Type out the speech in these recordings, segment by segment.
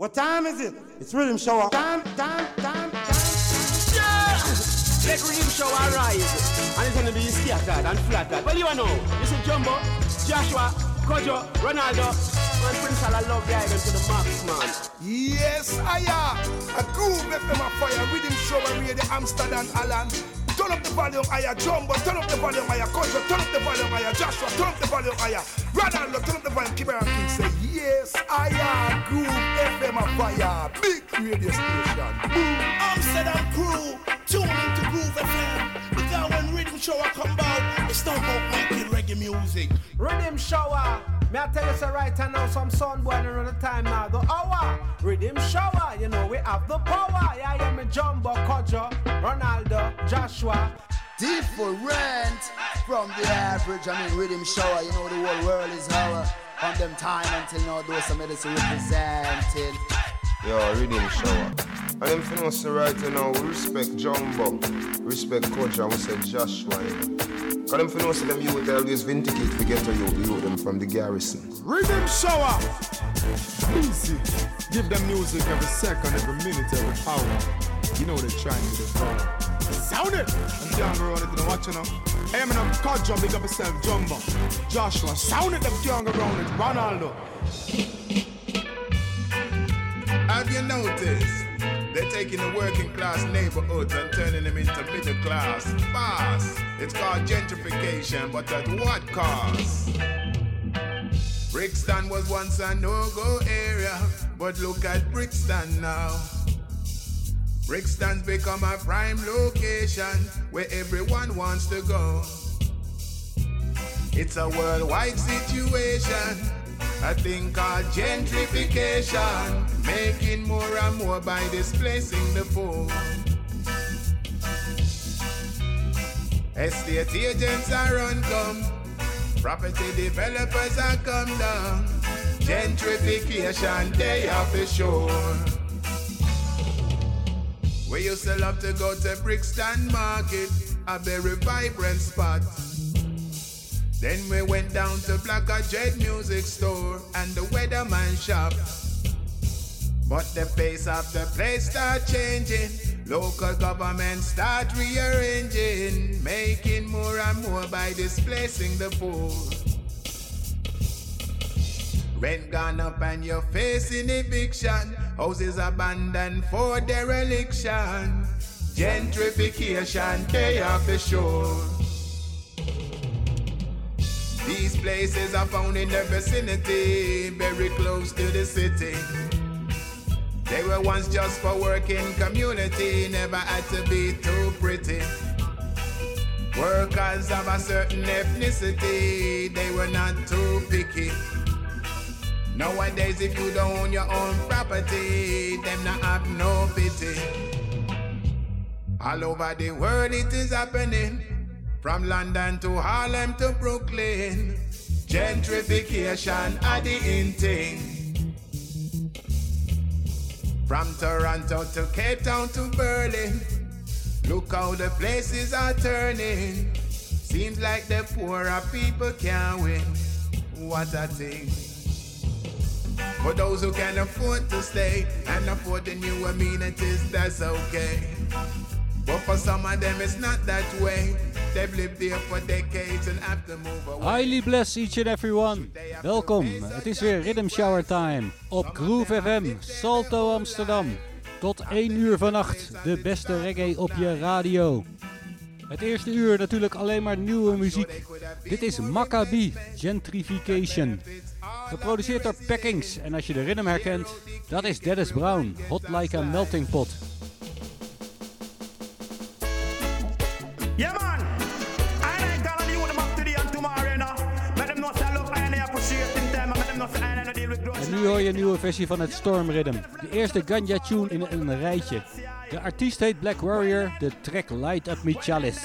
What time is it? It's Riddim Shower. Time, time, time, time. Yeah! Let Riddim Shower rise. And it's gonna be scattered and flattered. Well, you know, this is Jumbo, Joshwa, Kojo, Ronaldo, and Prince I love the island to the max, man. Yes, I am. A groove FM a fire, Riddim Shower radio Amsterdam, Alan. Turn up the volume higher, Jumbo. Turn up the volume higher, Kojo. Turn up the volume higher, Joshwa. Turn up the volume higher. Ronaldo, turn up the volume. Keep it King say, Yes, I am. Groove FM a fire. Big radio station. Boom. Amsterdam crew, tune into Groove FM. Because when Riddim Shower come out, it's not about making reggae music. Riddim Shower. Me I tell you so right now some sun boy around the time now the hour. Riddim Shower, you know we have the power. Yeah, yeah, me Jumbo, Kojo, Ronaldo, Joshwa. Different from the average. I mean, Riddim Shower. You know the whole world is our. From them time until now, those some medicine representing. Yo, Riddim Shower. And them know say right now, we respect Jumbo, respect Kojo, and we say Joshwa. You know. Cause them for know say them vindicate to get you, the youth them from the garrison. Riddim Shower. Easy. Give them music every second, every minute, every hour. You know what they're trying to do. Sound it! I'm it, you know what you know? Hey, man, I'm Kojo, big up yourself, Jumbo. Joshwa, sound it, them young around it, Ronaldo. Have you noticed? They're taking the working class neighborhoods and turning them into middle class. Fast. It's called gentrification, but at what cost? Brixton was once a no-go area, but look at Brixton now. Brixton's become a prime location where everyone wants to go. It's a worldwide situation, a think called gentrification, making more and more by displacing the poor. Estate agents are on come, property developers are come down. Gentrification, they are for sure. We used to love to go to Brixton Market, a very vibrant spot. Then we went down to Black Jet Music Store and the Weatherman shop. But the face of the place start changing. Local government start rearranging, making more and more by displacing the poor. Rent gone up and you're facing eviction. Houses abandoned for dereliction. Gentrification, are for sure. These places are found in the vicinity, very close to the city. They were once just for working community, never had to be too pretty. Workers of a certain ethnicity, they were not too picky. Nowadays, if you don't own your own property, them not have no pity. All over the world it is happening, from London to Harlem to Brooklyn. Gentrification are the in thing. From Toronto to Cape Town to Berlin, look how the places are turning. Seems like the poorer people can't win. What a thing. For those who can afford to stay and afford the new amenities, that's okay. But for some of them, it's not that way. They've lived there for decades and have to move away. Highly bless each and everyone. Welkom, het is weer Rhythm Shower Time op Groove FM, Salto Amsterdam. Tot 1 uur vannacht, de beste reggae op je radio. Het eerste uur natuurlijk alleen maar nieuwe muziek. Dit is Maccabi Gentrification. Geproduceerd door Packings. En als je de rhythm herkent, dat is Dennis Brown. Hot like a melting pot. Yeah, man. I ain't telling you them up today and tomorrow, you know. Let them know say I love and I appreciate them time. And let them know say I ain't deal with grudge. En nu hoor je een nieuwe versie van het Storm Rhythm. De eerste ganja tune in een rijtje. De artiest heet Black Warrior, de track Light Up Me Chalice.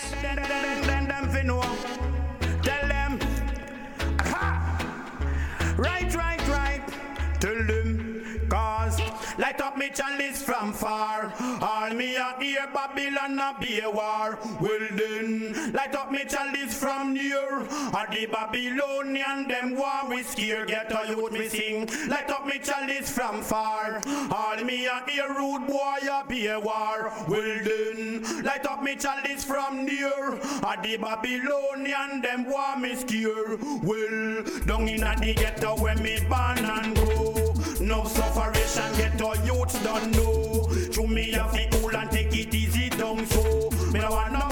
Right, right, right. Light up me chalice from far. All me a hear Babylon a be a war. Well then, light up me chalice from near. All the Babylonian them war we scare. Get a youth me sing. Light up me chalice from far. All me a hear rude boy a be a war. Well then, light up me chalice from near. All the Babylonian them war me scare. Well, down in a the ghetto where me born and grow. No sufferation get our youths don't know. To me a fi cool and take it easy down so. Me no want no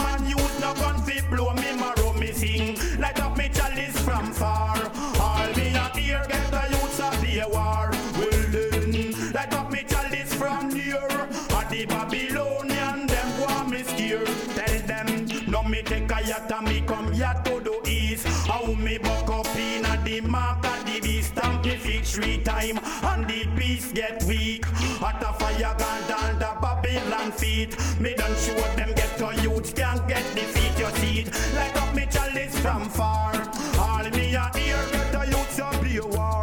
no me a come here to the east. How me buck up in a the mark of the beast. Stamp me feet three time and the peace get weak. At a fire gone down the Babylon feet. Me show them get to youth can't get defeat your seat. Light up me chalice from far. All me a hear get to youth so be a war.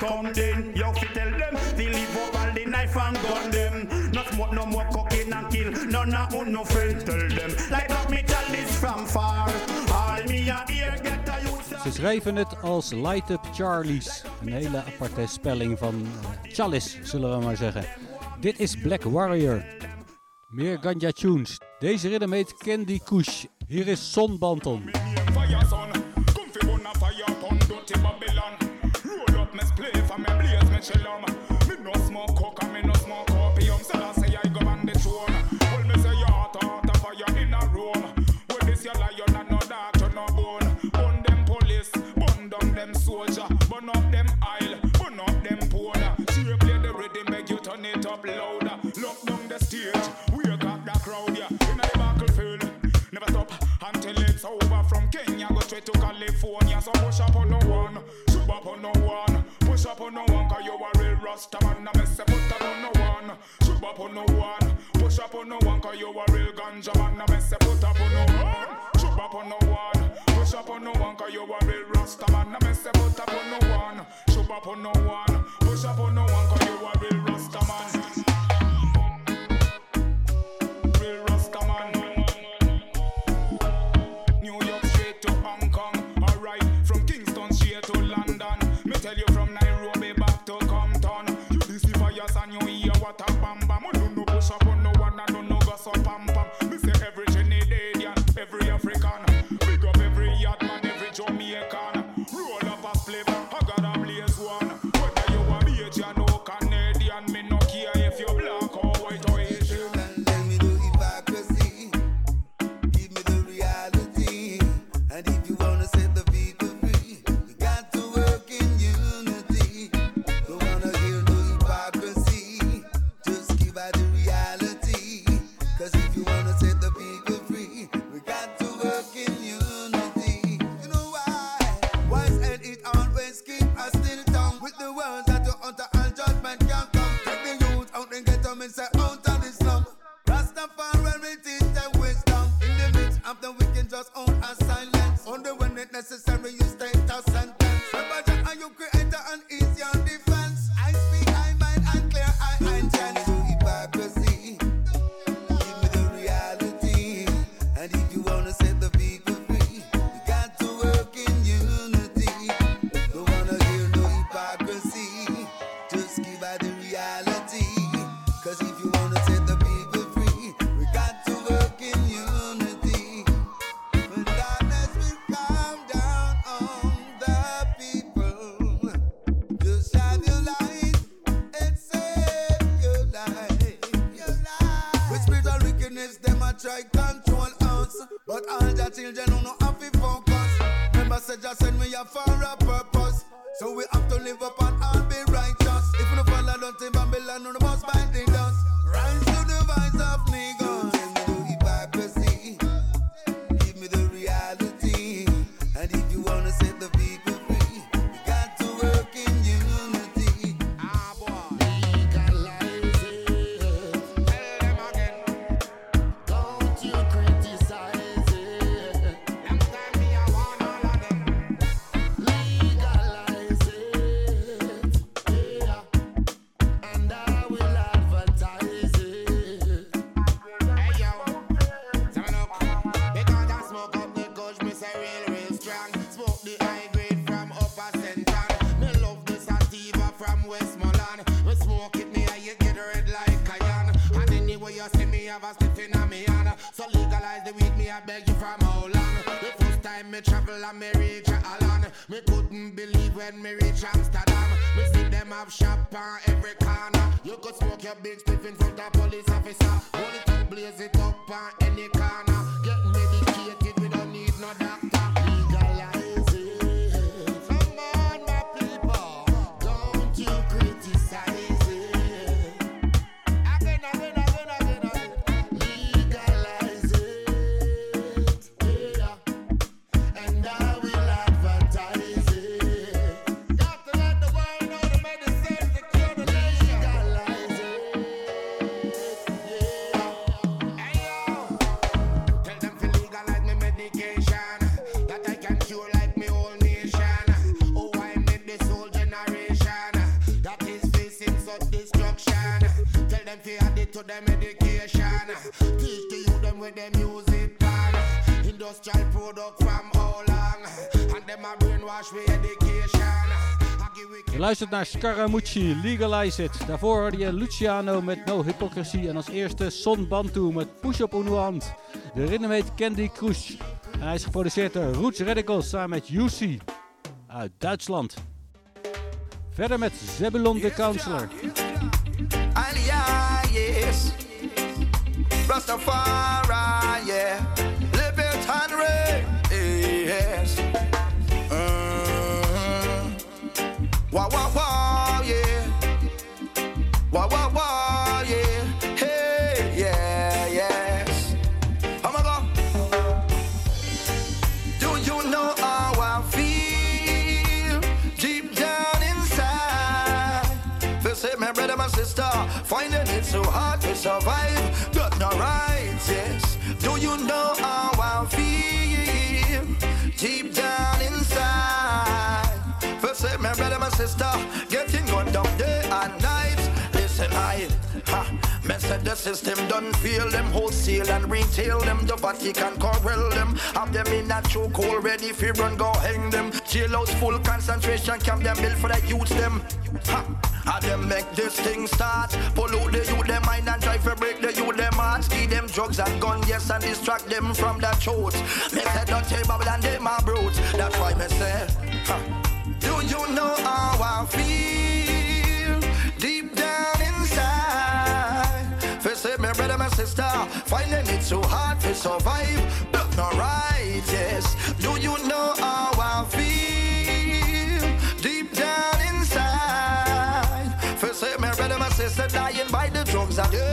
Come then. You fi tell them they leave up all the knife and gun them. Not smoke no more cocaine and kill. None of who no friend tell them. Light up me chalice from far. All me a ear get a youth. Ze schreven het als Light Up Charlies. Een hele aparte spelling van eh, Chalice, zullen we maar zeggen. Dit is Black Warrior. Meer ganja tunes. Deze riddim heet Candy Kush. Hier is son, come and me no smoke coke and me no smoke opium. So I say I go on the throne. Well me say your heart heart a fire in a room. Well this your lion and no doctor no bone. Burn them police, burn down them soldier, burn up them aisle, burn up them pole. She play the rhythm, make you turn it up louder. Lock down the stage, wake up the crowd, yeah. In the battlefield, never stop until it's over. From Kenya go straight to California, so push up on no one, shoot up on no one, push up on no cause you a real rasta man. I mess up put on no one, shoot up on no one, push up on no one, cause you a real ganja man. I mess up put luistert naar Scaramucci, Legalize It. Daarvoor hoorde je Luciano met No Hypocrisy. En als eerste Son Bantu met Push Up Uno Hand. De ritme heet Candy Crush. En hij is geproduceerd door Roots Radicals samen met UC uit Duitsland. Verder met Zebulon the Counselor. Yes. Wah, wah, wah, yeah. Wah, wah, wah, yeah. Hey, yeah, yes. Oh my God. Do you know how I feel deep down inside? They say, my brother, my sister, finding it so hard to survive. But not right, yes. Do you know how I feel deep down my sister, getting gunned down day and night. Listen, I, ha, me said the system done fail them wholesale and retail them. The Vatican corral them, have them in a chokehold ready for run, go hang them. Jailhouse full concentration camp them built for the youth them. Ha, and them make this thing start. Pollute the youth them mind and try to break the youth them hearts. Give them drugs and gun, yes, and distract them from the truth. Me said don't tell Babylon they my brutes. That's why me say, ha. Do you know how I feel deep down inside? First say, my brother, my sister, finding it so hard to survive, but not right, yes. Do you know how I feel deep down inside? First say, my brother, my sister, dying by the drugs a day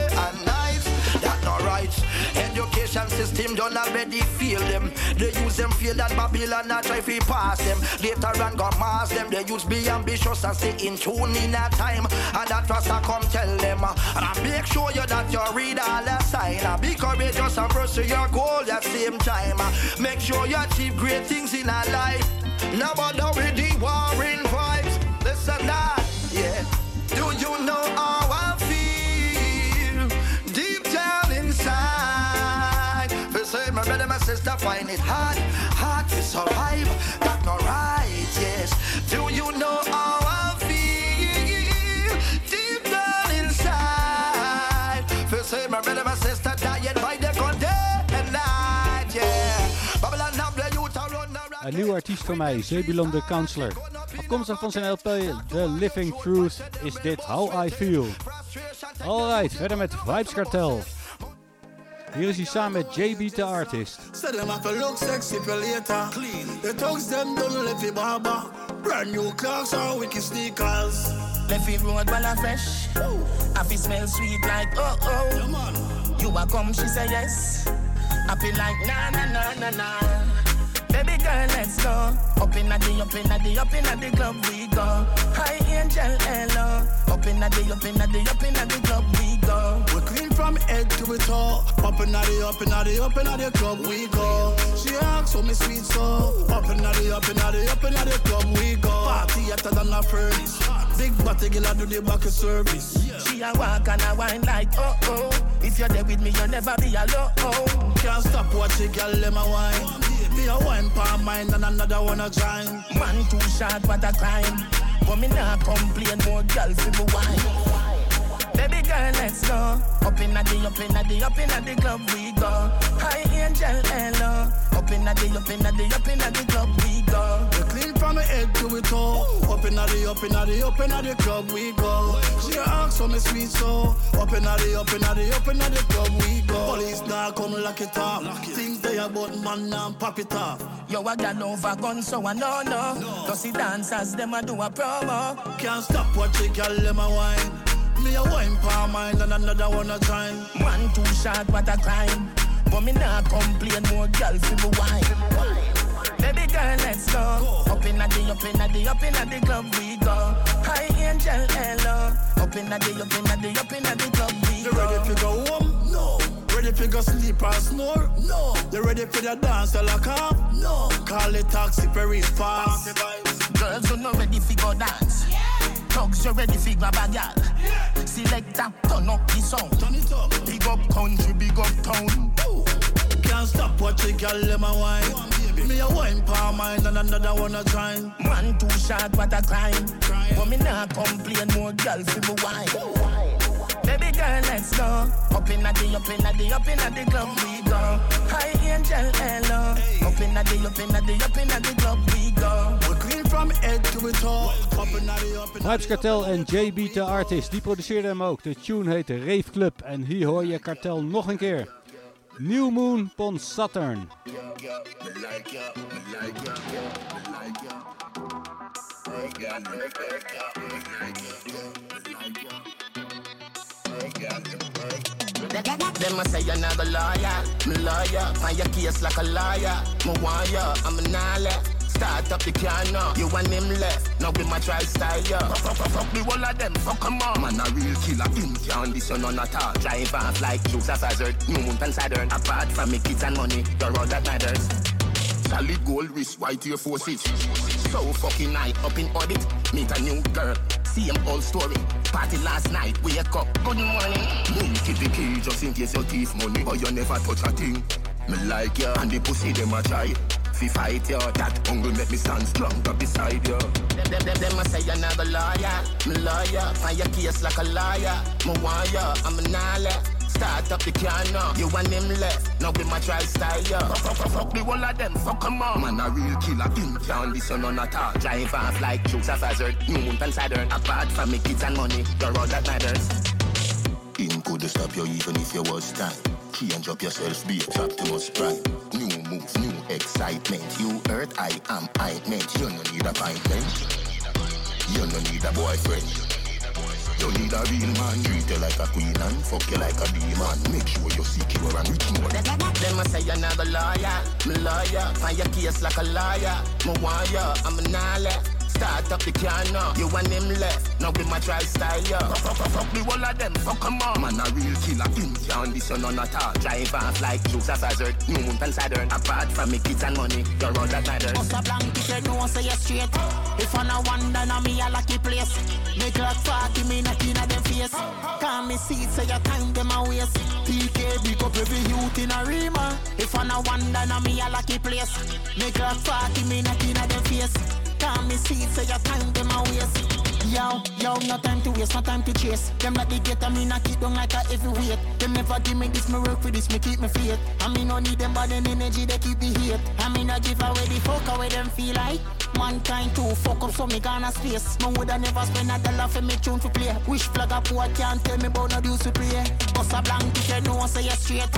System done already fail them. They use them feel that Babylon not try to pass them. Later on go mass them. They use be ambitious and stay in tune in a time. And that was I come tell them. And I make sure you that you read all the sign. Be courageous and pursue your goal at same time. Make sure you achieve great things in a life. Now bother with the warring vibes. Listen that, yeah. Do you know how I my sister find it hard, hard to survive. That's not right, yes. Do you know how I feel deep down inside? They say my brother, my sister dying by the night, yeah. Babylon the youth around the Een nieuwe artiest van mij, Zebulon the Counselor. Afkomstig van zijn LP The Living Truth is dit How I Feel. Alright, verder met Vibes Cartel. Hier is hij samen met JB the Artist. Say them have to look sexy for later. Clean. The thugs them done left the barber. Brand new clocks or wicked sneakers. Left it road well and fresh. Happy smell sweet like oh oh. You a come, she say yes. Happy like na na na na na. Baby girl, let's go. Up in the, up in the, up in the club we go. Hi angel, hello. Up in the, up in the, up in the club we go. We're clean from head to the toe. Up in the, up in the, up in the club we go. She asks for me sweet so. Up in the, up in the, up in the club we go. Party hotter than a furnace. Big body girl I do the back of service. She a walk and a wine like oh oh. If you're there with me, you'll never be alone. Can't stop watching girl them a wine. Me a wine palm mine and another one a join. Man too short, what a crime. But me not complain more girl for me wine. Baby girl, let's go. Up in the, up in the, up in the club we go. Hi angel, hello. Up in the, up in the, up in the club we go. From the head to the toe. Up in the, up in the, up in the club we go. She asks for me sweet so. Up in the, up in the, up in the club we go. Police now come lock it up. Things they about man now pop it off. Yo, I got over gun, so I know no. no. see dancers, them a do a promo. Can't stop watching girl them a wine. Me a wine palm mine and another one a time. One too short, what a crime. But me not complain more girl for me wine. Baby girl, let's go. Up in the, up in the, up in the club we go. Hi angel, hello. Up in the, up in the, up in the club we go. You ready to go home? No. Ready for go sleep or snore? No. You ready for the dance or lock up? No. Call it taxi very fast. Girls who not ready for go dance. Thugs you ready for grab a gal. Selector, turn up the sound. Turn it up. Big up country, big up town. Ooh. Can't stop watching girl them a wine. Me a wine palm mine and another one a time. Man too short, what a crime. But me not complain more girl for me wine. Baby girl, let's go. Up in the, up in the, up in the club we go. Hi angel, hello. Up in the, up in the, up in the club we go. We're clean from head to the toe. Up in the, up in Vibes Kartel en JB the Artist, die produceerden hem ook. De tune heet Rave Club en hier hoor je Kartel nog een keer. New Moon Pon Saturn. Them say you're not a lawyer, me. Find your case like a liar. Me ya, I'm a. Start up the car now, uh. you and him left. Now be my try style, yeah. Fuck, fuck, fuck, the whole of them, fuck em up. Man, a real killer, him can't listen on at all. Drive off like Dukes of Hazzard, New Mountain Saturn. Apart from me kids and money, you're all that matters. Solid gold wrist, white Air Forces. So fucking high, up in orbit. Meet a new girl, same old story. Party last night, wake up, good morning. Boom, keep the key just in case you thief money, but you never touch a thing. Me like ya, and the pussy them a try. Fi fight ya, that hunger make me stand stronger beside ya. Them, them, them, them a say you're not a lawyer, me lawyer. Find your case like a liar. Me want ya, I'm a nale. Start up the car now. You and him left. Now be my try style, yeah. Fuck, fuck, fuck, fuck the whole of them. Fuck em up. Man, a real killer. Him can't listen on at all. Drive off like Dukes of Hazzard. New Mountain Saturn. Apart from me kids and money, you're all that matters. Him could stop you even if you was time. and up yourself, be a Optimus Prime. New new excitement. You hurt, I am ointment. You no need appointment. You no need a boyfriend. You need a real man, treat you like a queen and fuck you like a demon. Make sure you secure and rich more. Them a say you're not a lawyer, me lawyer. Find your case like a liar. Me ya, I'm a nale. Start up the car now, you and him left. Now be my try style, yeah. Fuck, fuck, fuck, the whole of them, fuck em up. Man a real killer, him can't on at all. Drive off like Dukes of Hazzard, New Mountain Saturn. Apart from me kids and money, you're all that matters. Bust a blank, you know say you straight. If I no wonder, now me a lucky place. Make like 40 me knock inna them face. Call me seat, say your time them a waste. TK big up every youth in a Rima. If I no wonder, now me a lucky place. Make like 40 me knock inna them face. Call me seat, say your time them a waste. Yo, yo, no time to waste, no time to chase. Them like the gate, I mean I keep down like a heavyweight. Them never give me this, me work for this, me keep me faith. I mean no need them, but them energy they keep the hate. I mean I give away the fuck away them feel like. Mankind too fuck up, so me gonna space. Man woulda never spend a dollar for me tune to play. Wish flag up what can't tell me about no use to play. Bust a blank ticket, no one say you straight.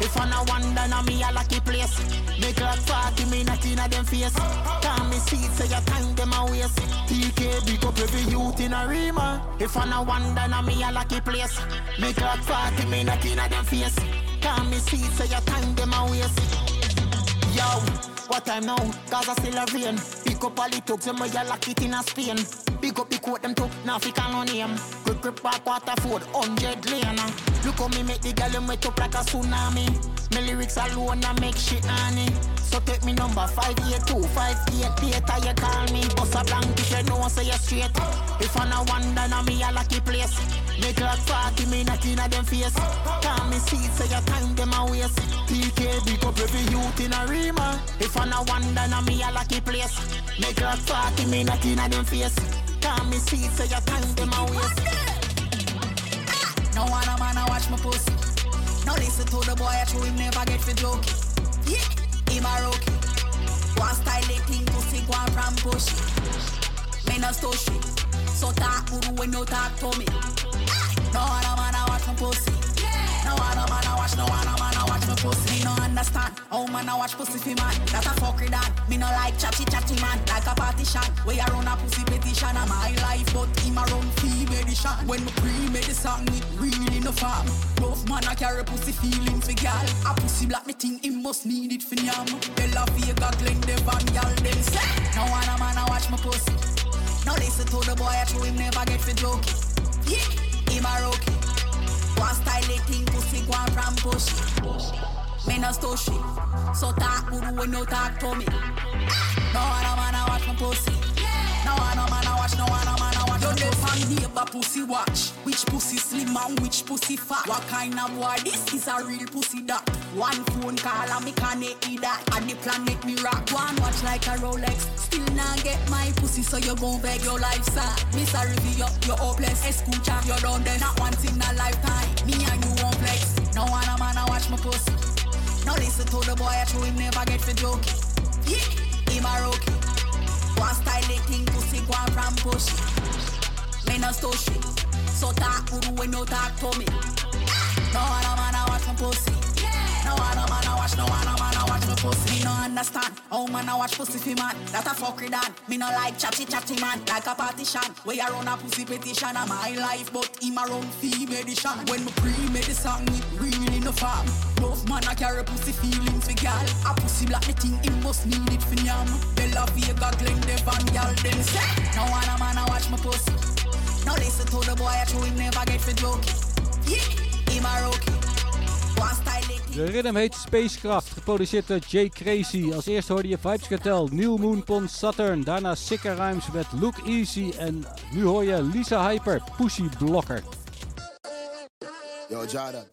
If I no wonder, now me a lucky place. Make like 40 me not inna them face. Call me seat, say your time them a waste. TK big up every youth in a Rima. If I no wonder, now me a lucky place. Like 40 me not inna them face. Call me seat, say your time them a waste. Yo, what time now? Gaza still a rain. Pick up all the tugs you lock it in a Spain. Big up the coat them fi call no name. Grip grip back Waterford, 100 lane. Look how me make the girl them wet up like a tsunami. My lyrics alone I make shit honey. So take me number 582, 58 later you call me. Bust a blank if you know say you straight. If I no wonder now me a lucky place. Make like 40 me knock inna them face. Call me seat say your time them a waste. TK big up every youth in a Rima. If I no wonder now me a lucky place. Make like 40 me knock inna them face. Can't me see so your time them a waste. No one a man a watch my pussy. No listen to the boy, I show him never get for joke. Yeah, a rookie. One style they think pussy go on from push. Me no story. So talk guru when you talk to me. Ah! No one a man a watch my pussy. No a man a watch, no a man pussy. Me no understand how man a watch pussy fi man. That a fuckery that. Me no like chatty chatty man. Like a partition. Where you run a pussy petition. A my life, but him a run free medition. When me pre-made the song, it really no farm. Rough man a carry pussy feelings for gal. A pussy black me think him must need it for yam. Bella Vega, Glen Devon, gal them say. No one a man a watch my pussy. No listen to the boy, I show him never get for joke. Yeah, him a rookie. One style they think pussy go from push. Me no story. So talk guru when you talk to me. No one a man a watch my pussy. No one a man a watch, no one a man a watch. You never neighbor pussy watch. Which pussy slim and which pussy fat. What kind of boy this is a real pussy that. One phone call and me connect it that. And the planet me rock. One watch like a Rolex. Still not get my pussy so you gon' beg your life sir. Miss a review you hopeless. Escucha you're done there. Not once in a lifetime. Me and you won't flex. No one a man a watch my pussy. No listen to the boy I show him never get for joke. Yeah, him a rookie. One style they think pussy go from push. No story. So talk guru when you talk to me. No a man a watch my pussy. No a man a watch, no a man a watch my pussy. Me no understand how man a watch pussy fi man. That a fuckery that. Me no like chatty chatty man. Like a partition. Where you run a pussy petition. A my life, but him a run fee medition. When me the song, it really no farm. Rough man a carry pussy feelings for gal. A pussy black me think him must need it for yam. Bella Vega, Glen Devon, gal them say. No a man a watch my pussy. No listen to the boy, I show him never get for joke. Yeah, him a rookie. One style they De rhythm heet Spacecraft, geproduceerd door Jay Crazy. Als eerste hoorde je Vibes Cartel, New Moon Pon Saturn. Daarna Sicker Rhymes met Look Easy. En nu hoor je Lisa Hyper, Pussy Blocker.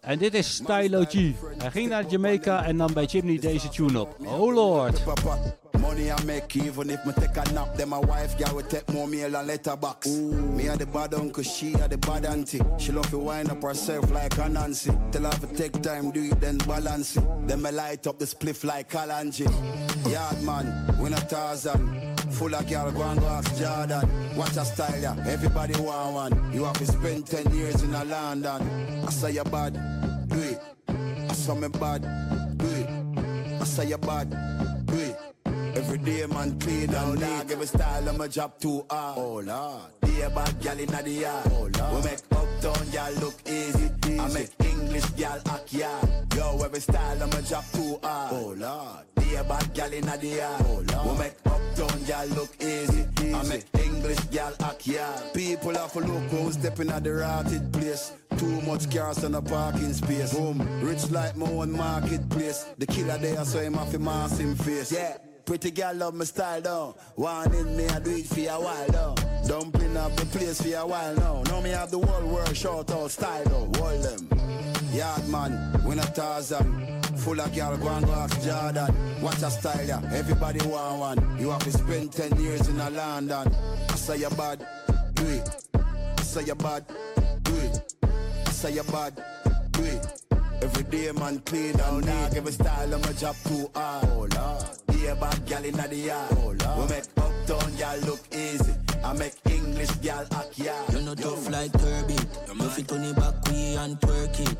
En dit is Stylo G. Hij ging naar Jamaica en nam bij Chimney deze tune op. Oh lord. Money I make even if me take a nap Then my wife girl will take more meal and letterbox. Me are the bad uncle, she are the bad auntie. She love to wind up herself like a Nancy. Tell her to take time, do it then balance it. Then me light up the spliff like Kalonji. Yard man, we not Tarzan Full of girl, go and go ask Jordan. Watch a style ya, everybody want one. You have to spend 10 years in a London. I say you bad, do it. I saw me bad, do it. I say you bad, do it Every day man clean and dog Every style I'ma drop too hard. Oh lord. Be a bad gal inna the yard. Oh lord. We make uptown gal look easy, I make English gal act yard. Yo every style I'ma drop too hard. Oh lord. Be a bad gal inna the yard. Oh lord. We make uptown gal look easy, I make English gal act yard. People have to look who's stepping at the rotted place. Too much cars on a parking space. Boom. Rich like my own marketplace. The killer there so him have to mask him face. Yeah Pretty girl love my style down. One in me, I do it for a while down. Dumpling up the place for a while now. Now me have the whole world shout out style down. Hold them. Yard man, we not Tarzan. Full of girl, go and go ask Jordan. Watch a style, yeah. Everybody want one. You have to spend 10 years in a London. I say you bad, do it. I say you bad, do it. I say you bad, do it. Every day man clean and neat. Every style I'ma job too hard. Oh lord. Be a bad gal inna the yard. Oh lord. We make uptown gal look easy. I make English gal act yard. You know tough like Kirby. You fit on the back way and twerk it.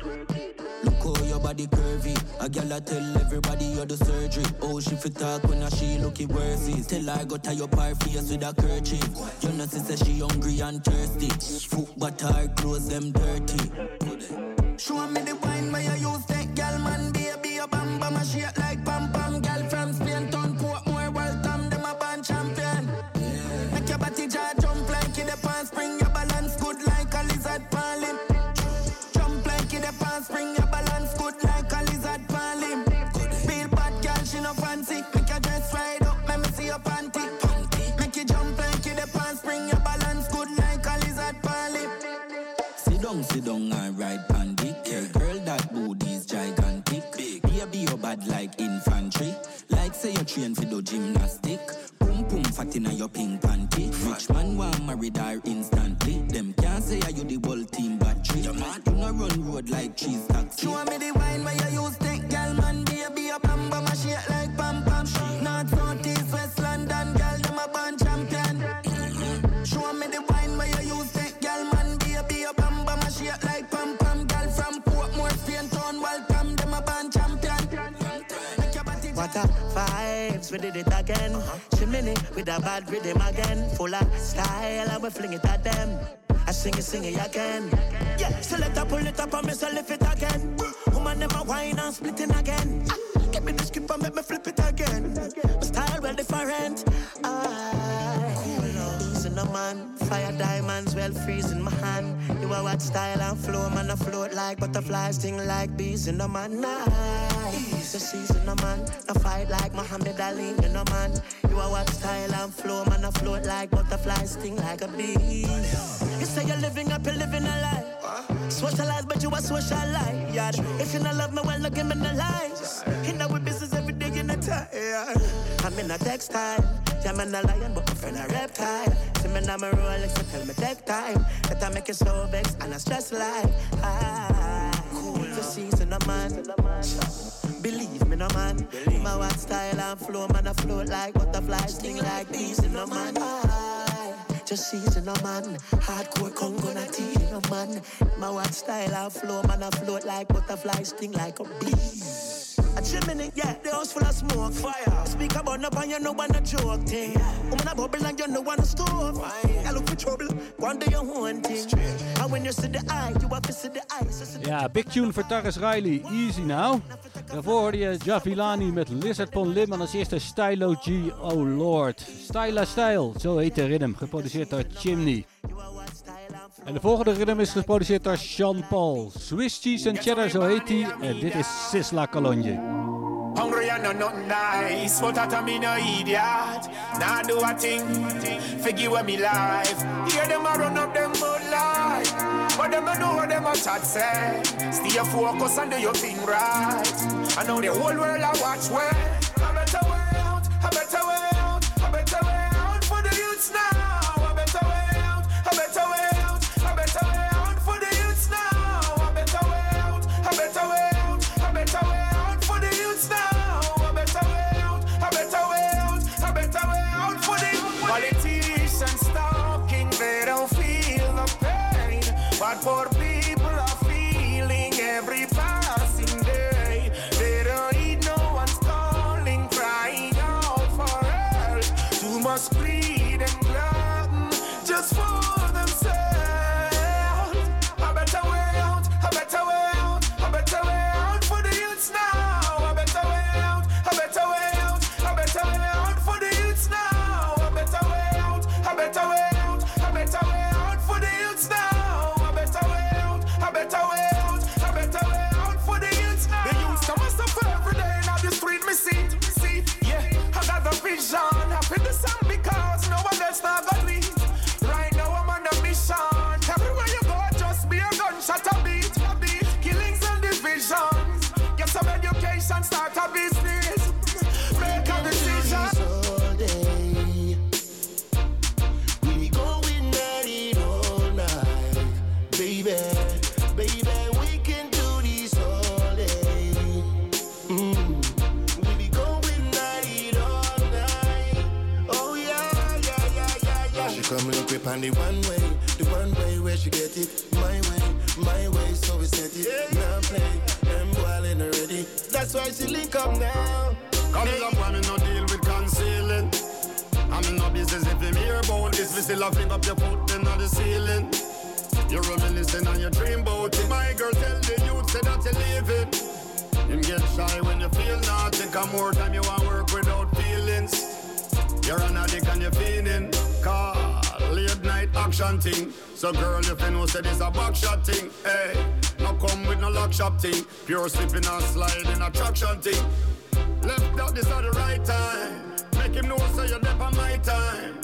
Look how your body curvy. A gal I tell everybody you're the surgery. Oh, she fit talk when a she look it worthy. Tell I got tie up her face with a kerchief. You know she say she hungry and thirsty. Foot but her clothes them dirty. Show me the wine where you use that gal man baby your bam bam a shake like pam pam gal from train for the gymnastic. Boom Pum fat in your pink panty. Rich man want married her instantly. Them can't say are you the whole team battery. You mad? You no run road like cheese taxi. Show me the wine where you use take, girl man, baby, a bam bam, a shake like pam pam. North, south, east, west, London, girl, them a band champion. Show me the wine where you use take, girl man, baby, a bam bam, a shake like pam pam. Girl from Portmore, Spain, town, welcome, them a band champion. What a vibes, we did it again. Chimney with a bad rhythm again. Full of style, and we fling it at them. I sing it, sing it again. Yeah, so let her pull it up and me so lift it again. Woman, them a wine and splitting again. Ah, Give me the script and make me flip it again. My style well different. Easy no man, fire diamonds well freeze in my hand. You are what style and flow, man. I float like butterflies, sting like bees in the man. Nice, the season no man. I fight like Muhammad Ali, you know man. You are what style and flow, man. I float like butterflies, sting like a bee. You say you're living up, you're living a lie. Socialize, but you a socialite. Yeah. If you not love me, well, look give me the lies. In our business every day in a time. I'm in a textile. Yeah, I'm a lion, but my friend a reptile. See me now, my Rolex, so tell me take time. That I make you so vex and I stress like. Ah, cool. The season, a man. Believe me, no man. My what style and flow, man, I float like butterflies, sting like bees in a man. I just season a man. Hardcore Congo na tea in a man. My what style and flow, man, I float like butterflies, sting like a bee. A chimney, yeah, the house full of smoke, fire. Speak about no pan, you know one a joke thing. Woman a bubble and you know one a stove. I look for trouble, one day you own thing. And when you see the eye, you have to see the eyes. Yeah, big tune for Tarrus Riley. Easy now. Daarvoor hoorde je Javilani met Lizard Pon Lim. En als eerste Stylo G, Oh Lord. Styla Style, zo heet de rhythm. Geproduceerd door Chimney. En de volgende rhythm is geproduceerd door Sean Paul. Swiss Cheese and Cheddar, zo heet hij. En dit is Sisla Cologne. Hungry and no nothing nice, but that me no idiot. Now do a thing, forgive me life. Hear them a run up them mud life, but them a know what them a chat say. Stay focused and do your thing right. I know the whole world a watch where. A better way out, a better way out, the one way, the one way where she get it. My way, my way, so we set it. Now play, them ballin' already. That's why she link up now. Come up when me no deal with concealing. I'm in no business if you hear about this. We still have flip up your foot in on the ceiling. You're reminiscing on your dream boat. My girl tell the youth say that you're leaving. Him get shy when you feel naughty. Come more time you want work without feelings. You're an addict and you're feeling. Call late night action thing. So girl, if you know say this a back shot thing. Hey, no come with no lock shop thing. Pure slipping and sliding attraction thing. Left out this at the right time. Make him know say you're there on my time.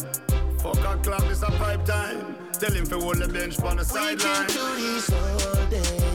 Fuck a club, this a pipe time. Tell him to hold the bench on the sideline. We can do this all day.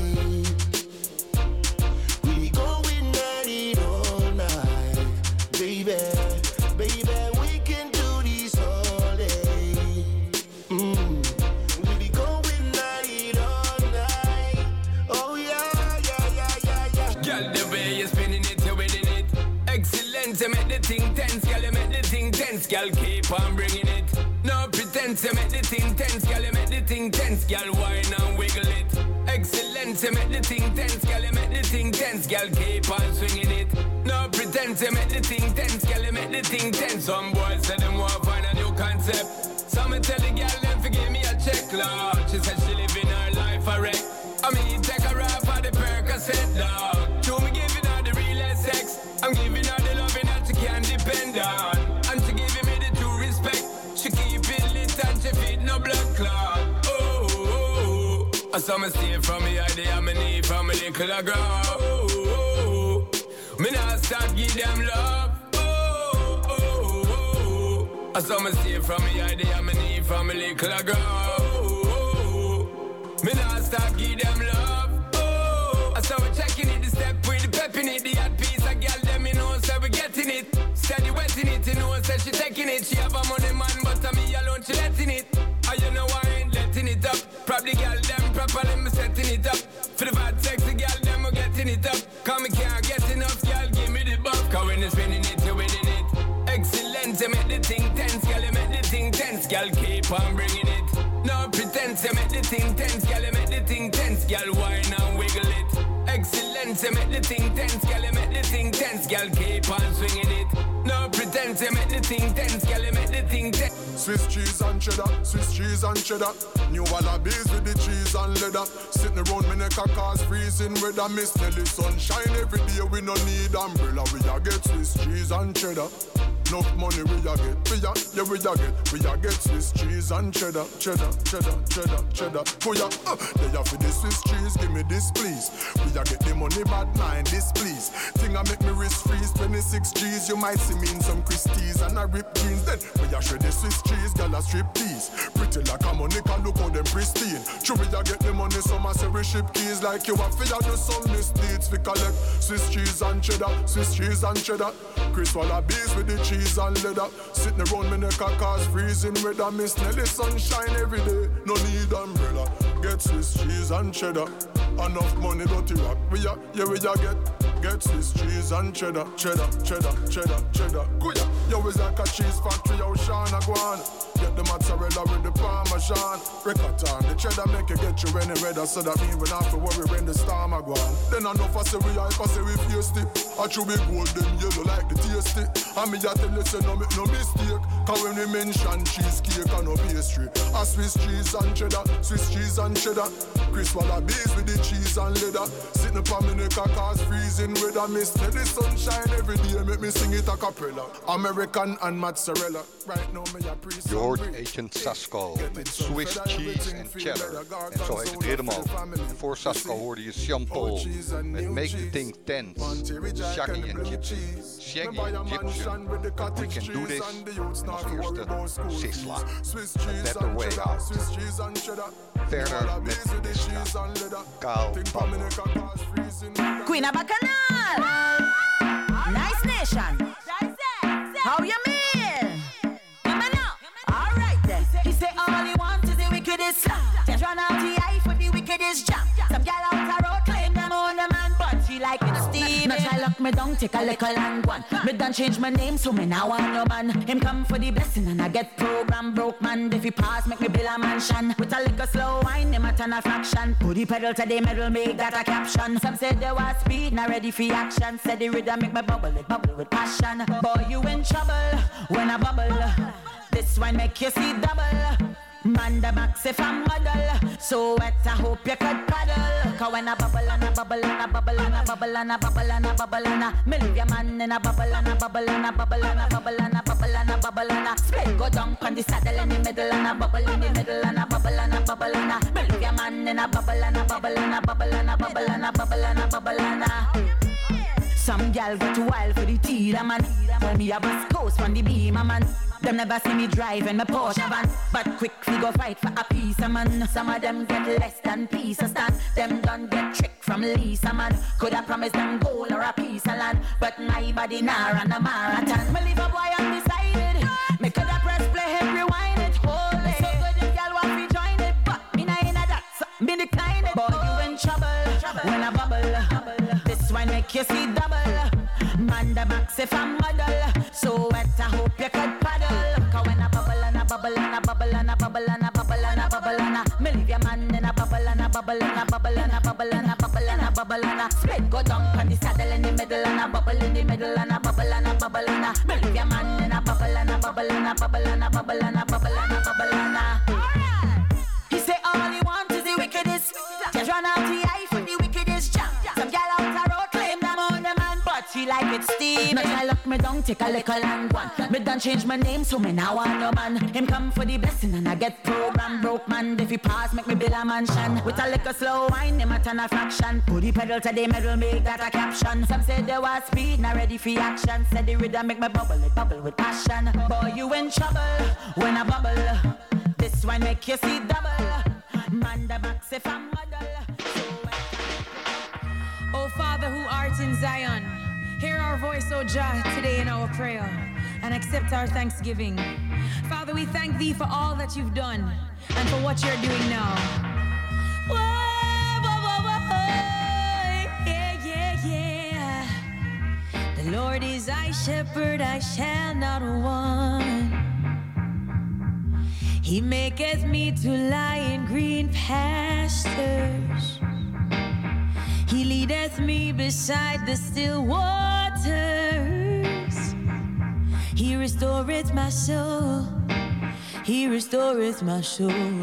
Girl, keep on bringing it. No pretense, you make the thing tense, girl, you make the thing tense, girl, whine and wiggle it. Excellence, you make the thing tense, girl, you make the thing tense, girl, keep on swinging it. No pretense, you make the thing tense, girl, you make the thing tense. Some boys say them want find a new concept. Some tell the girl them forgive me a check, Lord. She said she living her life a wreck. I mean, take her off for the Percocet, dog. To me giving her the realest sex. I'm giving her the loving that she can depend on. I saw me stay from me idea, I'm need from a little girl. Oh, oh. Me not stop give them love. I saw me stay from me idea, I'm need from a little girl. Me not stop give them love. Oh, I saw we checking it, the step with the pep in it, the hot piece of girl them you know, so we getting it. Steady wetting it, you know, say she taking it. She have a money man, but a me alone she letting it. Oh, you know I ain't letting it up. Probably girl them properly me setting it up. For the bad sexy girl them we getting it up. Cause me can't get enough, girl, give me the buff. Cause when you spinning it, you winning it. Excellent, you make the thing tense, girl, you make the thing tense, girl, keep on bringing it. No pretense, you make the thing tense, girl, you make the thing tense, girl, whine and wiggle it. Excellent, you make the thing tense, girl, you make the thing tense, girl, keep on swinging it. No you make the thing tense, girl, you make the thing tense. Swiss cheese and cheddar, Swiss cheese and cheddar. New wallabies with the cheese and leather. Sitting around me neck a cause freezing weather. Miss Nelly sunshine every day. We no need umbrella. We a get Swiss cheese and cheddar. Enough money we a get, we a, yeah we a get, we a get Swiss cheese and cheddar, cheddar, cheddar, cheddar, cheddar. For ya, uh, they a for the Swiss cheese, give me this please. We a get the money, bad mind this please. Thing I make me wrist freeze, 26 G's. You might see me in some Christies and I rip jeans. Then we a shred the Swiss cheese, girl a strip tease. Pretty like a Monica, look how them pristine. True we a get the money, some a say we ship keys like you a fi a do some misdeeds. We collect Swiss cheese and cheddar, Swiss cheese and cheddar. Chris Wallabies with the cheese and leather. Sitting around me neck a cause freezing weather. Miss Nelly sunshine every day. No need umbrella. Get Swiss cheese and cheddar. Enough money dirty rock. We a, yeah we a get. Get Swiss cheese and cheddar, cheddar, cheddar, cheddar, cheddar. Kuya, yo is like a cheese factory, yo Shana Guan. Get the mozzarella with the parmesan. Ricotta, the cheddar make you get you any redder, so that mean we not have to worry when the storm a gone. Then I know I say we hype, I say we tasty. I chew be golden yellow like the tasty. And me a tell you say no make no mistake. Cause when we mention cheesecake and no pastry, a Swiss cheese and cheddar, Swiss cheese and cheddar. Chris Wallabies with the cheese and leather. Sitting upon me neck cause freezing weather. Miss the sunshine every day, make me sing it a cappella. American and mozzarella. Right now me a priest. Je hoort Agent Sasco met oh, Swiss cheese en cheddar. En zo heet het ook. En voor Sasco hoorde je Shampoo met Make the Thing Tense. Shaggy en Gypsy. Shaggy en Gypsy. We can do this. En als eerste Sizzla. A better way out. Verder Pablo. Queen of Bacchanal. Nice nation. How you mean? Come on now. All right then. He say all he wants is the wickedest slap. Just run out the eye for the wickedest jam. Lock me down, take a little long one. Me done change my name, so me now want no man. Him come for the blessing and I get program broke man. If he pass, make me build a mansion. With a little slow wine, him a turn a fraction. Put the pedal to the metal, make that a caption. Some said they was speed, not ready for action. Said the rhythm make me bubble, it bubble with passion. Boy, you in trouble when I bubble. This one make you see double. Man the max if I'm model So wet I hope you could paddle Cause when I bubble and I bubble and I bubble and I bubble and I bubble and I bubble and I Me leave your man in a bubble and I bubble and I bubble and I bubble and I bubble and I bubble and I Split go down on the saddle in the middle and I bubble in the middle and I bubble and I bubble and I Me leave your man in a bubble and I bubble and I bubble and I bubble and I bubble and I bubble and I some gal get wild for the teeter man. Tell me a bus coast from the beamer man. Them never see me driving my Porsche van, but quick we go fight for a piece of man. Some of them get less than piece of stand. Them done get trick from Lisa man. Could I promise them gold or a piece of land, but my body nah run a marathon. Me leave a boy undecided. Me could have press play hit rewind it. Hold it. So good if y'all want to join it, but me nah in a that. So me decline it. Boy you in trouble when I bubble. This one make you see double. Man the box if I'm model. So wet, I hope you could bubble and a bubble and a bubble and a bubble and a bubble and a split go down on the saddle in the middle and a bubble in the middle and a bubble and a bubble and a. Me your man in a bubble and a bubble and a bubble and a bubble and a bubble like it steam. Now I lock me down, take a little and one. Me done change my name, so me now want no man. Him come for the blessing and I get program broke man. If he pass, make me build a mansion. With a little slow wine, him a turn a fraction. Put the pedal to the metal, make that a caption. Some say they was speed, not ready for action. Said the rhythm make me bubble, it bubble with passion. Boy, you in trouble when I bubble. This one make you see double. Man the box if I'm model. O oh, Father who art in Zion, hear our voice, O Jah, today in our prayer, and accept our thanksgiving. Father, we thank thee for all that you've done and for what you're doing now. Yeah, yeah, yeah. The Lord is thy shepherd, I shall not want. He maketh me to lie in green pastures. He leadeth me beside the still waters. He restoreth my soul. He restoreth my soul.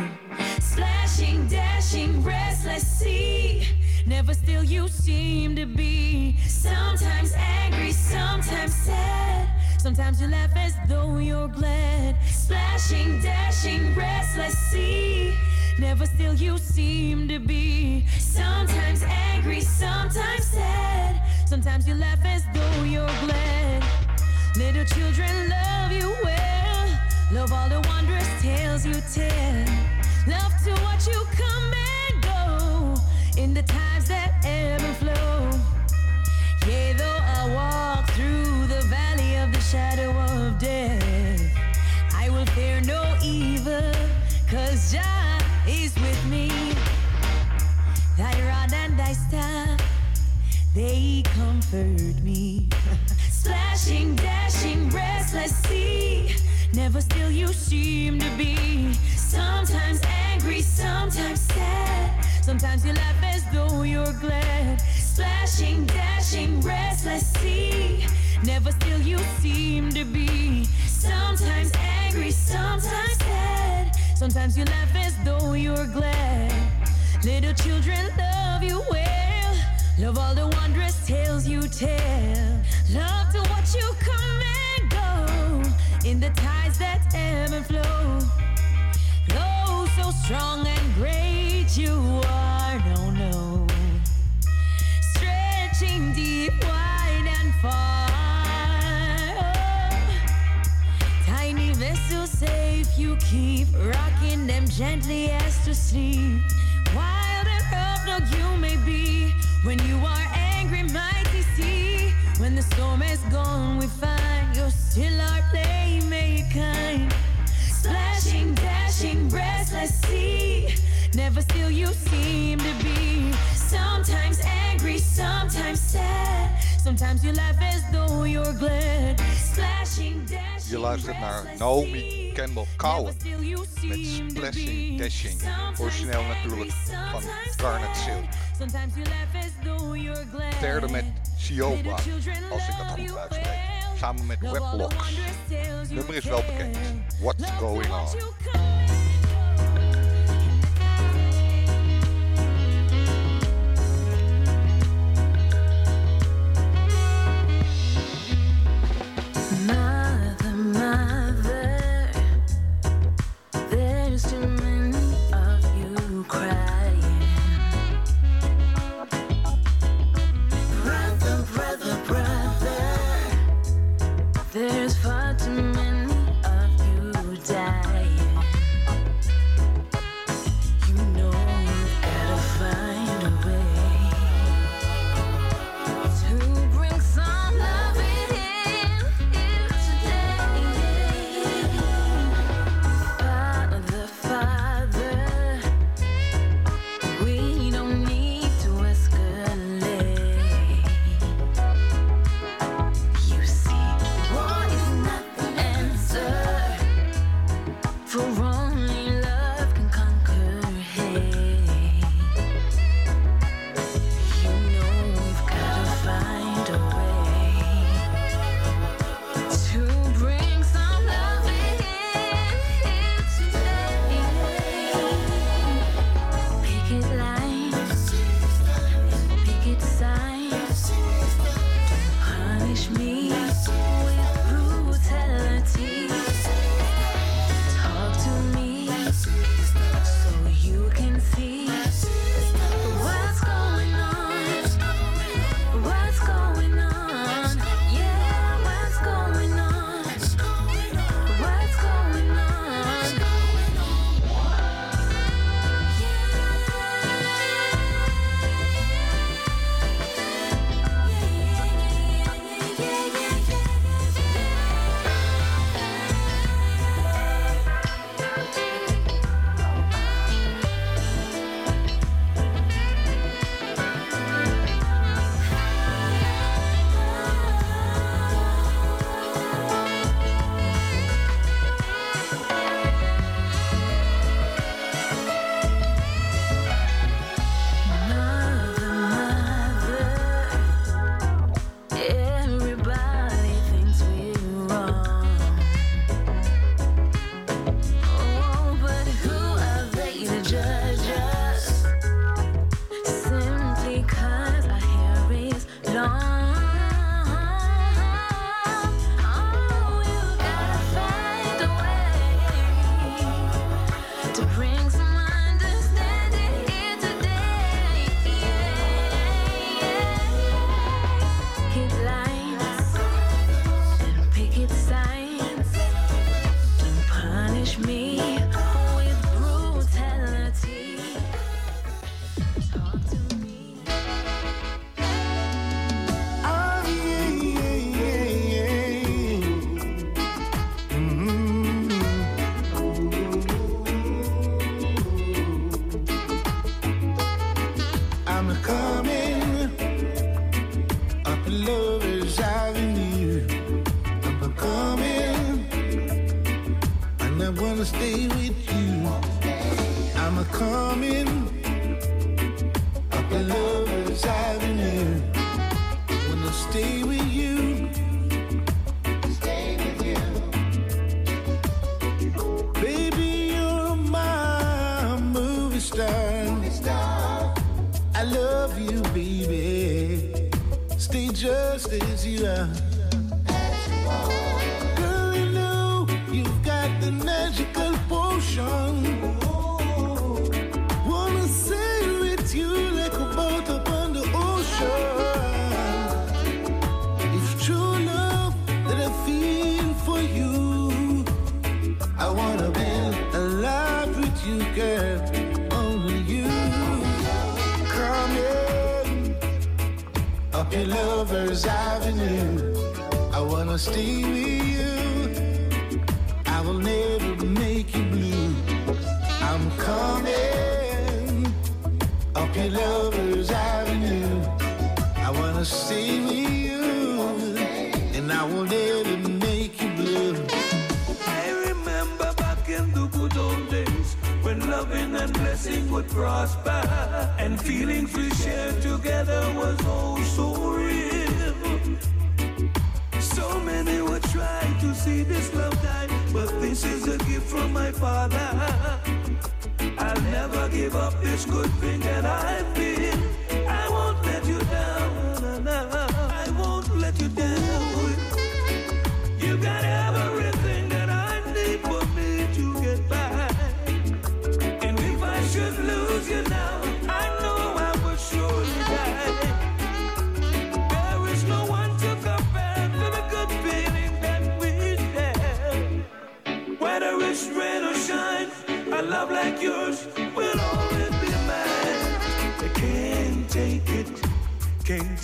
Splashing, dashing, restless sea. Never still you seem to be. Sometimes angry, sometimes sad. Sometimes you laugh as though you're glad. Splashing, dashing, restless sea. Never still you seem to be. Sometimes angry, sometimes sad. Sometimes you laugh as though you're glad. Little children love you well. Love all the wondrous tales you tell. Love to watch you come and go in the times that ebb and flow. Yea, though I walk through the valley of the shadow of death, I will fear no evil, cause thy staff, they comfort me. Splashing, dashing, restless sea. Never still you seem to be. Sometimes angry, sometimes sad. Sometimes you laugh as though you're glad. Splashing, dashing, restless sea. Never still you seem to be. Sometimes angry, sometimes sad. Sometimes you laugh as though you're glad. Little children love you well. Love all the wondrous tales you tell. Love to watch you come and go in the tides that ebb and flow. Oh, so strong and great you are, no, no. Stretching deep, wide, and far. Tiny vessels safe, you keep rocking them gently as to sleep. Wild and rough, no, you may be when you are angry, mighty sea. When the storm is gone, we find you're still our playmate kind. Splashing, dashing, restless sea. Never still you seem to be. Sometimes angry, sometimes sad. Sometimes you laugh as though you're glad. Splashing, dashing. Je luistert naar Naomi Campbell Cowan met Splashing Dashing. Origineel natuurlijk van Garnet Silk. Sometimes you laugh as though you're glad. Derde met Sioba, als ik dat goed uitspreek. Samen met Weblocks. Nummer is wel bekend. What's Going On. You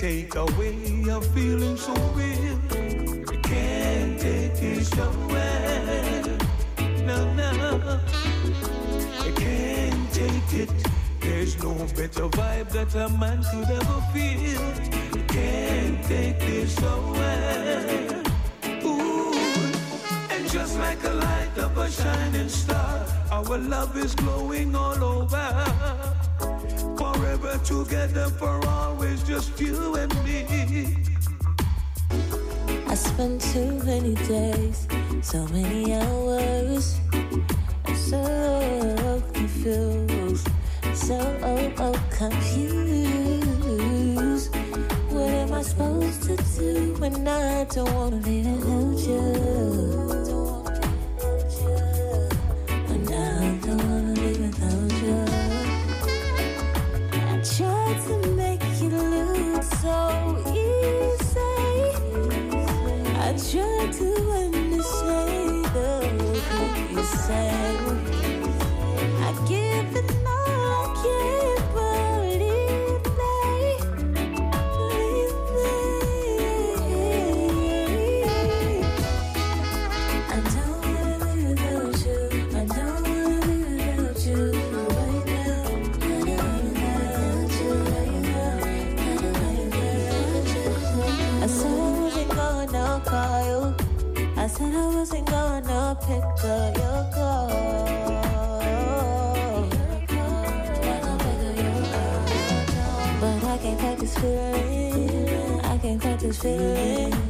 take away a feeling so real. Can't take this away. No, no. Can't take it. There's no better vibe that a man could ever feel. Can't take this away. Ooh. And just like a light of a shining star, our love is glowing all over forever together for always, just you and me. I spent too many days, so many hours, so confused, so oh, oh, confused. What am I supposed to do when I don't wanna be hold you? feeling.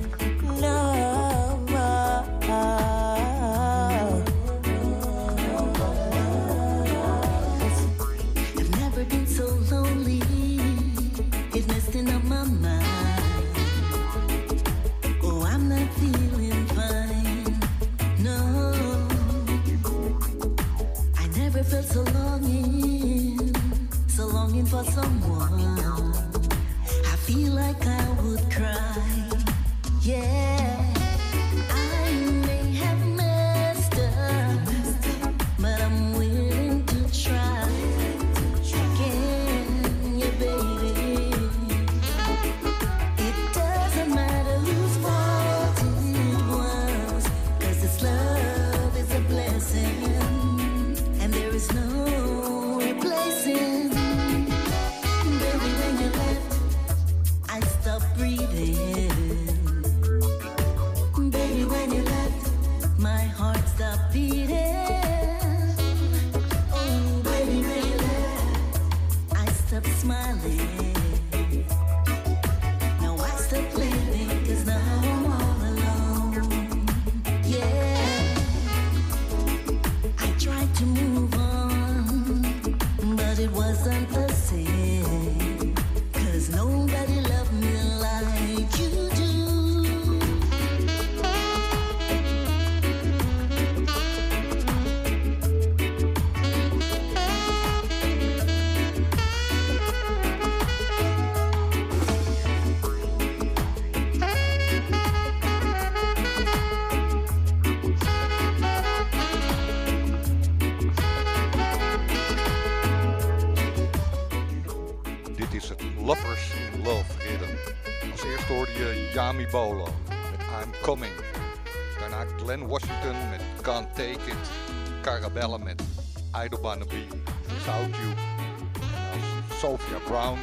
Brown,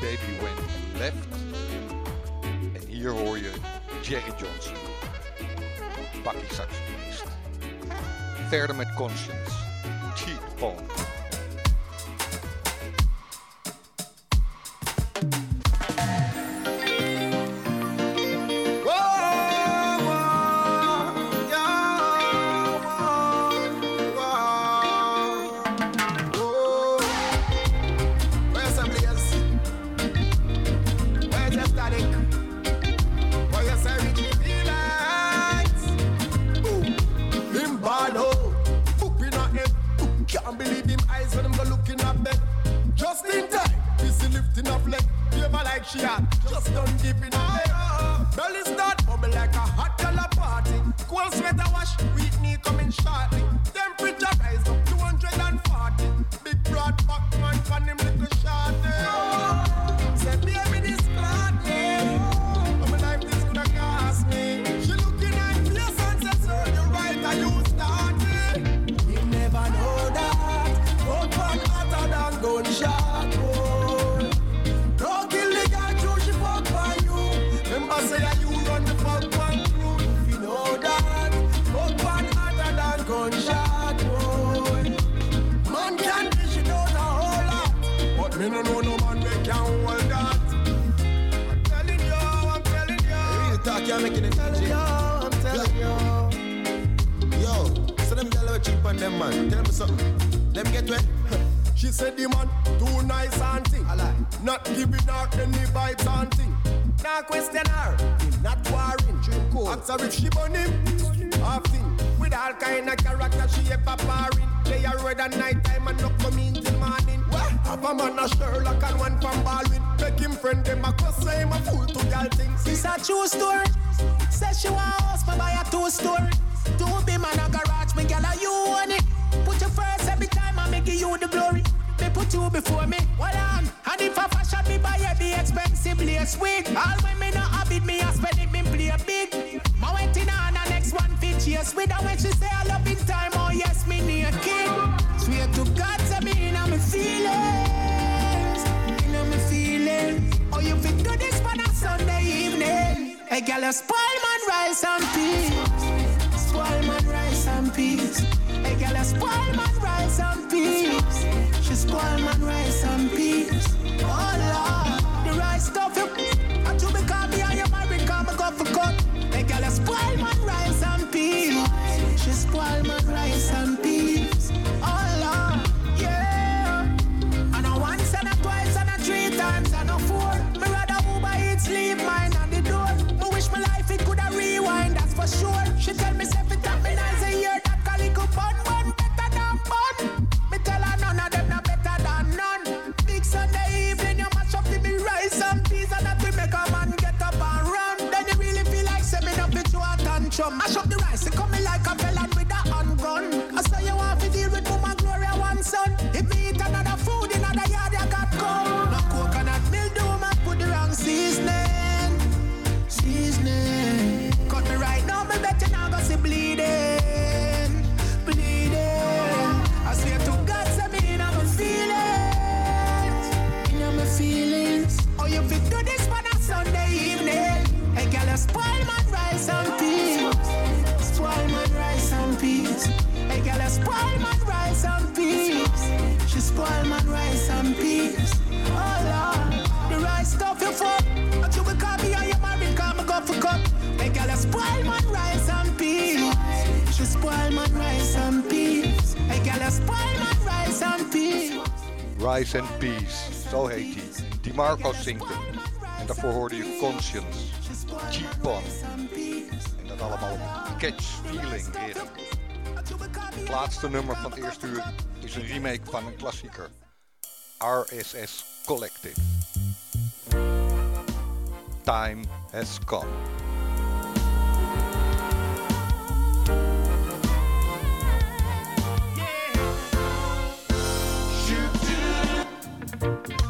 Baby You Left. En hier hoor je Jerry Johnson, bakkie saxofonist. Verder met Conscience, Cheat gunshot. boy. Oh. No kill the girl, true, she fuck for you. Remember say that you run the fuck one crew. If you know that. But one hotter than gunshot. boy. Man can dish it out a whole lot. But me no know no man we can hold that. I'm telling you, I'm telling you. Real talk, you're making it telling you, I'm telling you. Yo, so them gyal are cheap on them man. Tell me something. Let them get wet. She said the man too nice and thing. I. Not giving her any vibes and thing. Now question her, him not warring. Ask her if she burn him. Half thing. With all kind of character she ever parring. They are red at night time and not come in till morning. What? Have a man a Sherlock and one from Baldwin. Make him friend them a cause say him a fool to girl things. It's a true story. Says she want house, me buy a two story. Two be man a garage, me gyal a you own it. Put your first you the glory. Me put you before me, well on. And if I fashion me buy a the expensive lace wig. All when me not habit me, I spend it, me play big. Ma went in on the next one fit years with her when she say I love in time. Oh yes, me naked. Swear to God, say me in my feelings. In my feelings. Oh, you fit do this for a Sunday evening. Hey, girl, you spoil man rice and peas. Spoil man sure. Rice and Peace, zo heet hij. DiMarco zingt hem. En daarvoor hoorde je Conscience, G-Pon. En dat allemaal Catch Feeling rhythm. Het laatste nummer van het eerste uur is een remake van een klassieker. RSS Collective. Time has come. Look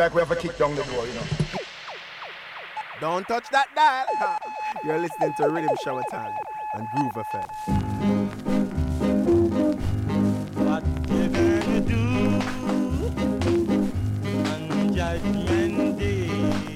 like we have a kick down the door, you know. Don't touch that dial. You're listening to Riddim Shower Time and Groove FM. What you gonna do on Judgment Day?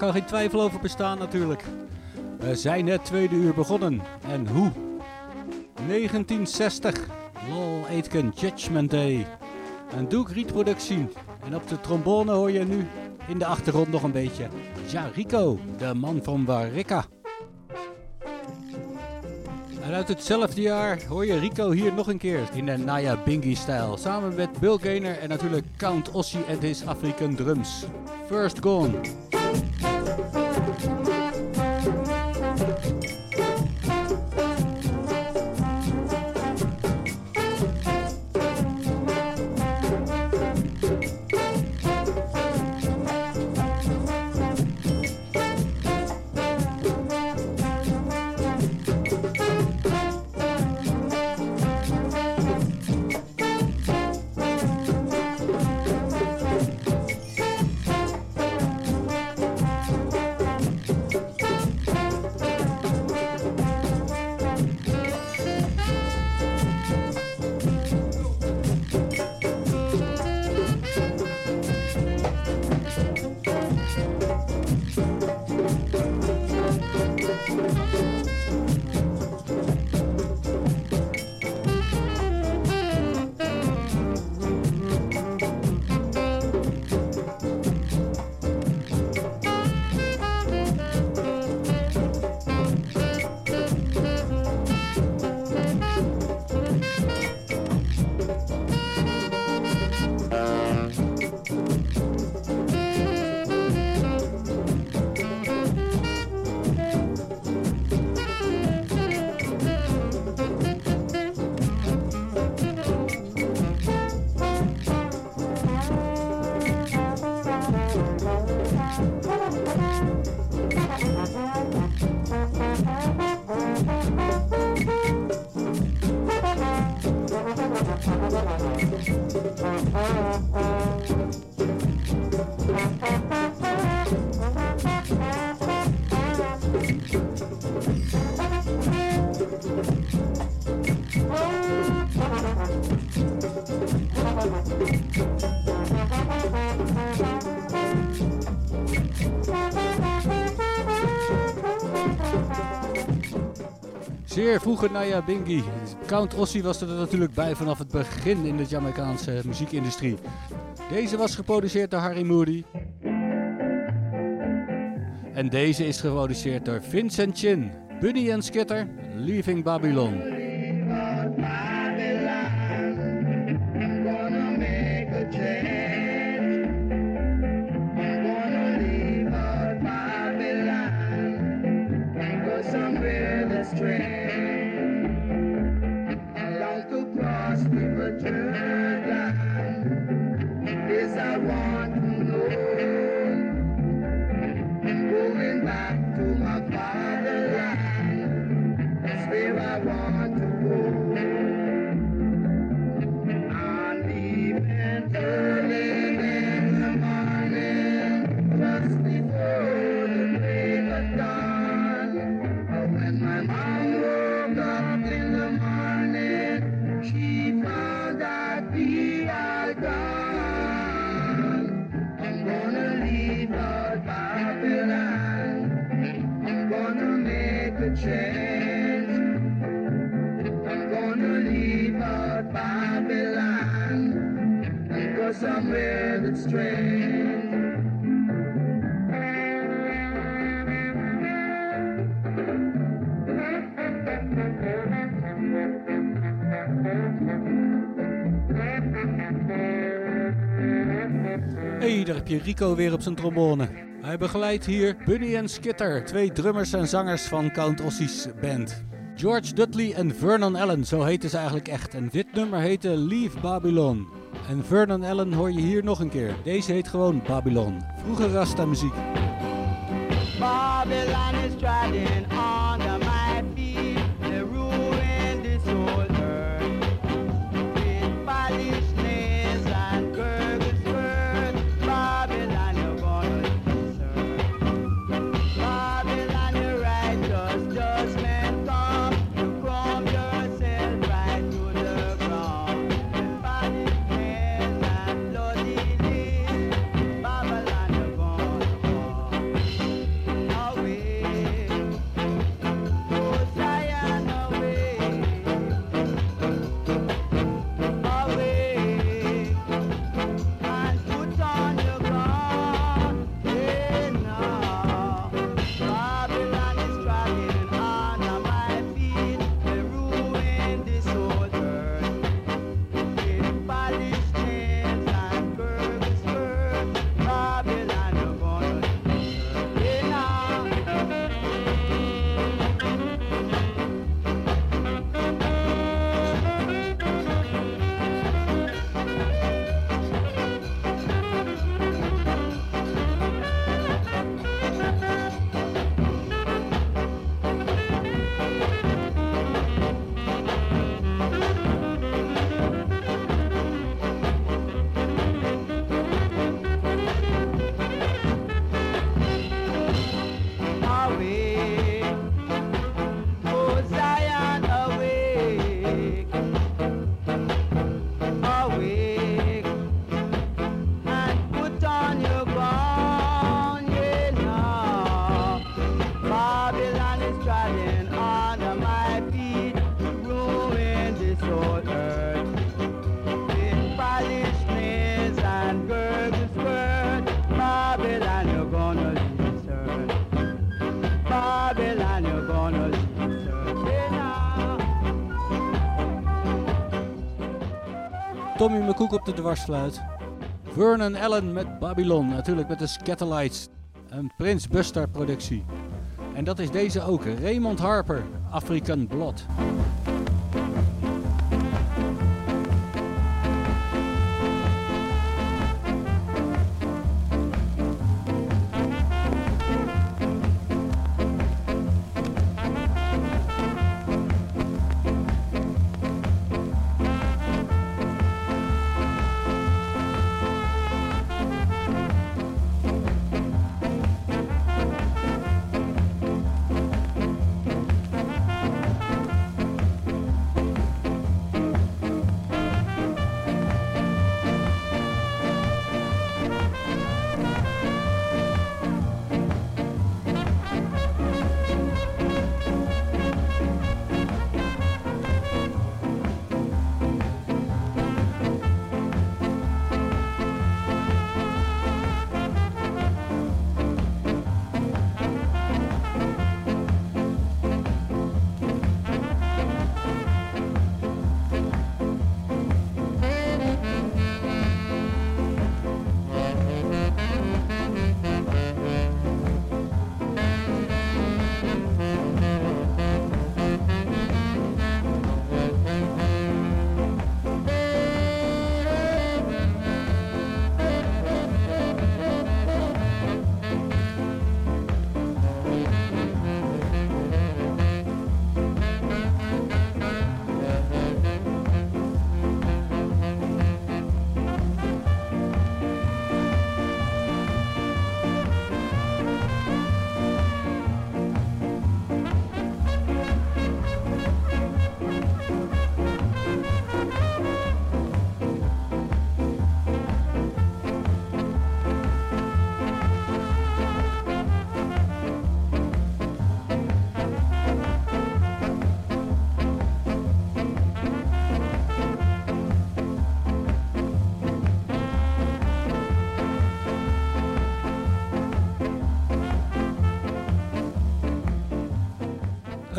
Kan geen twijfel over bestaan natuurlijk. We zijn het tweede uur begonnen. En hoe? 1960. Lol Aitken Judgment Day. Een Duke reproductie. En op de trombone hoor je nu in de achtergrond nog een beetje Jarico, de man van Warika. En uit hetzelfde jaar hoor je Rico hier nog een keer in de Naya Bingy-stijl. Samen met Bill Gaynor en natuurlijk Count Ossie en his African drums. First Gone. Zeer vroege Naya Bingi. Count Ossie was er natuurlijk bij vanaf het begin in de Jamaicaanse muziekindustrie. Deze was geproduceerd door Harry Moody. En deze is geproduceerd door Vincent Chin, Bunny en Skitter, Leaving Babylon. Rico weer op zijn trombone. Hij begeleidt hier Bunny en Skitter, twee drummers en zangers van Count Ossie's band. George Dudley en Vernon Allen, zo heten ze eigenlijk echt. En dit nummer heette Leave Babylon. En Vernon Allen hoor je hier nog een keer. Deze heet gewoon Babylon. Vroeger Rasta muziek. Babylon is Op de dwarsfluit. Vernon Allen met Babylon, natuurlijk met de Scatterlights. Een Prins Buster productie. En dat is deze ook, Raymond Harper, African Blood.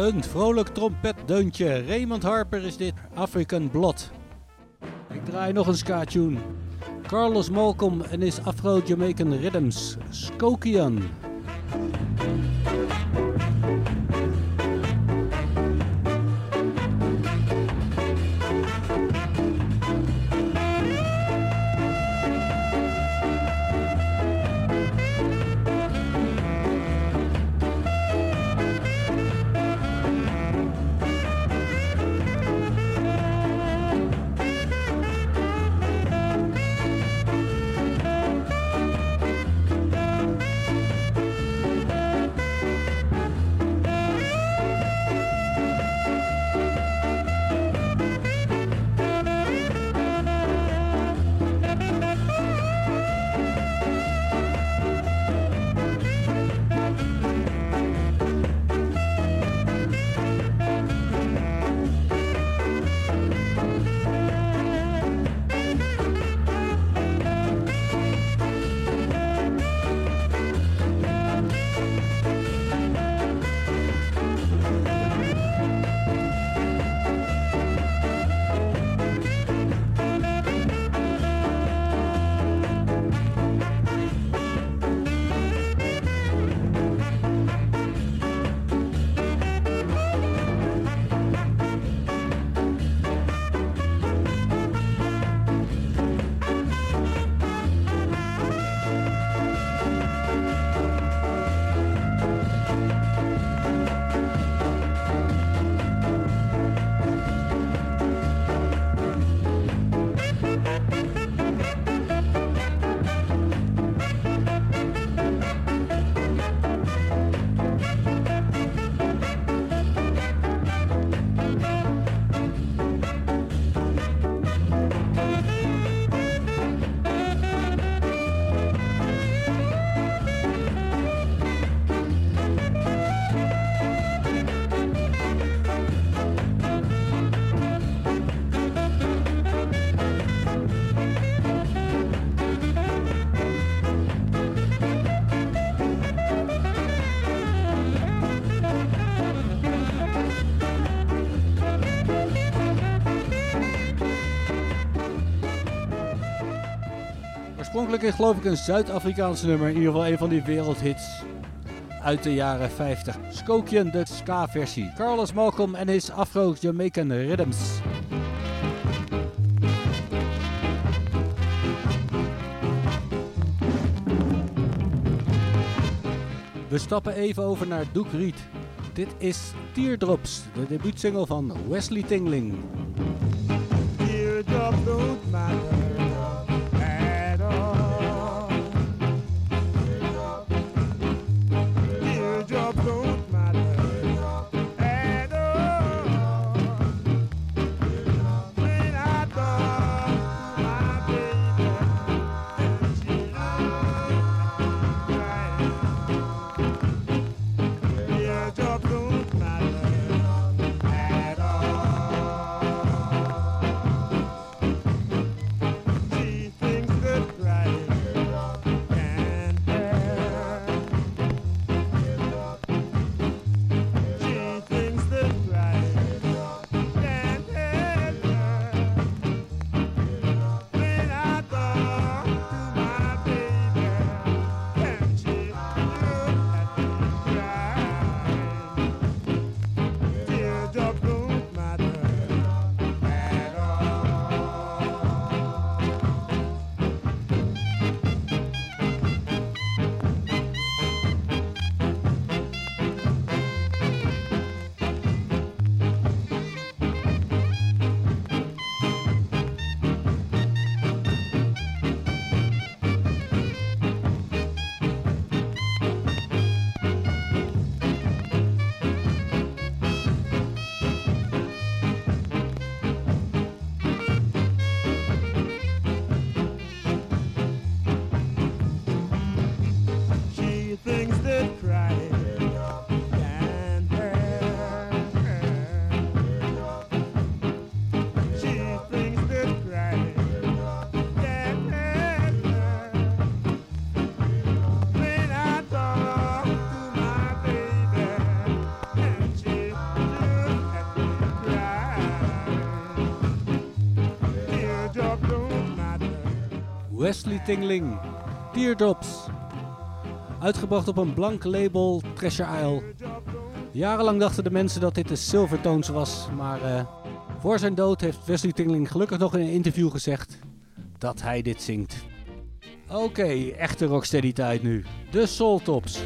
Een vrolijk trompetdeuntje. Raymond Harper is dit. African Blood. Ik draai nog een ska-tune. Carlos Malcolm en his Afro-Jamaican Rhythms. Skokian. Oorspronkelijk is geloof ik een Zuid-Afrikaans nummer, in ieder geval een van die wereldhits uit de jaren 50. Skokian, de ska-versie. Carlos Malcolm en his Afro-Jamaican Rhythms. We stappen even over naar Duke Reed. Dit is Teardrops, de debuutsingle van Wesley Tingling. Wesley Tingling, Teardrops. Uitgebracht op een blank label, Treasure Isle. Jarenlang dachten de mensen dat dit de Silvertones was, maar eh, voor zijn dood heeft Wesley Tingling gelukkig nog in een interview gezegd dat hij dit zingt. Oké, echte rocksteady tijd nu. De Soul Tops.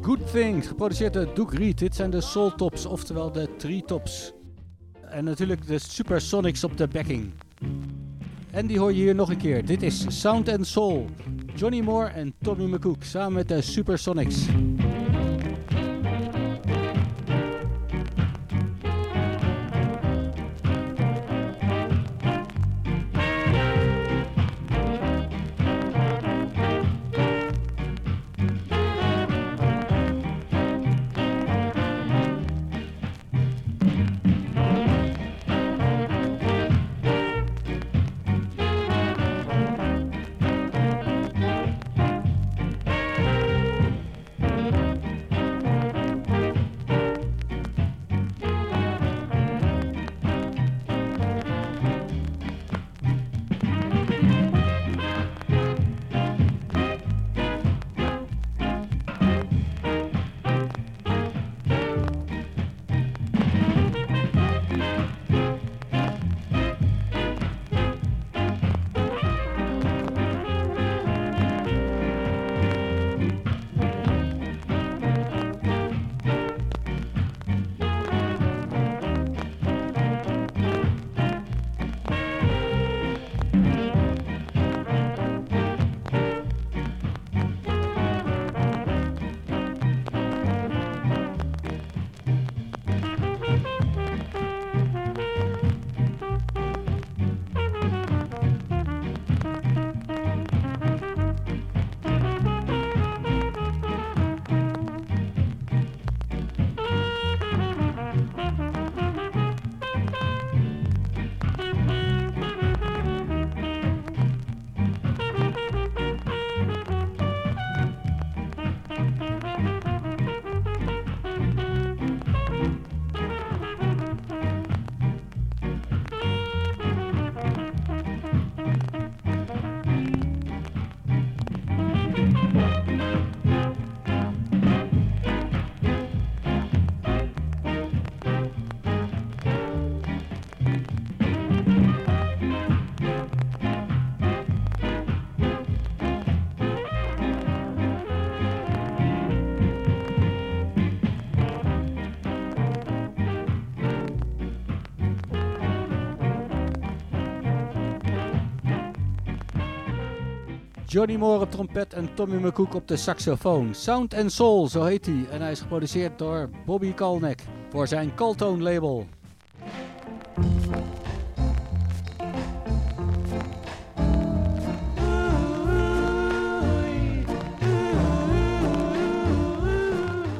Good Things, geproduceerd door Duke Reed. Dit zijn de Soul Tops, oftewel de Tree Tops. En natuurlijk de Supersonics op de backing. En die hoor je hier nog een keer. Dit is Sound and Soul. Johnny Moore en Tommy McCook samen met de Supersonics. Johnny Moore op trompet en Tommy McCook op de saxofoon. Sound and Soul, zo heet hij. En hij is geproduceerd door Bobby Kalnek voor zijn Caltone label.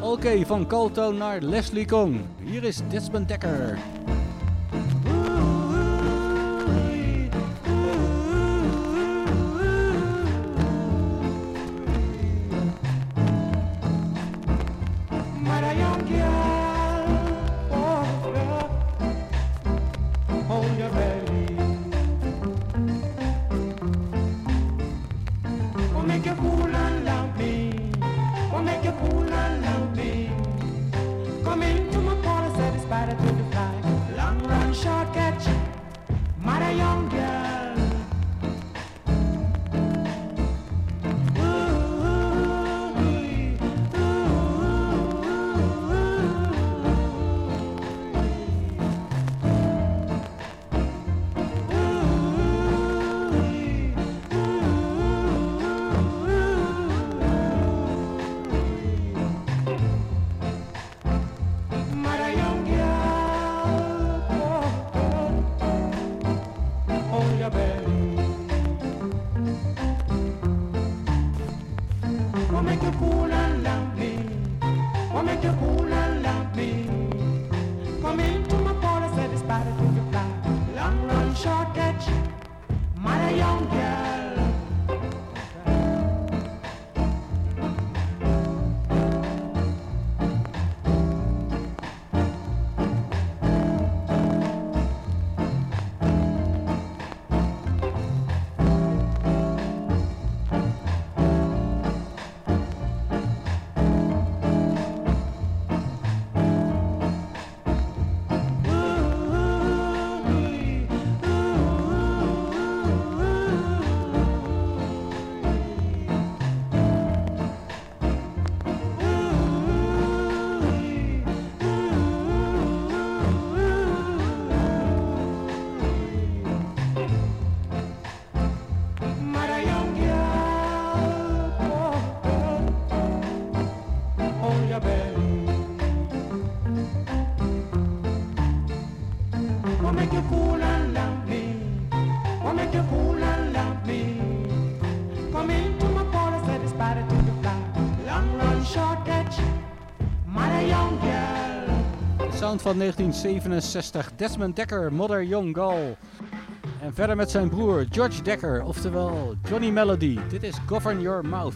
Oké, van Caltone naar Leslie Kong. Hier is Desmond Dekker. Van 1967. Desmond Dekker, Mother Young Girl. En verder met zijn broer George Dekker, oftewel Johnny Melody. Dit is Govern Your Mouth.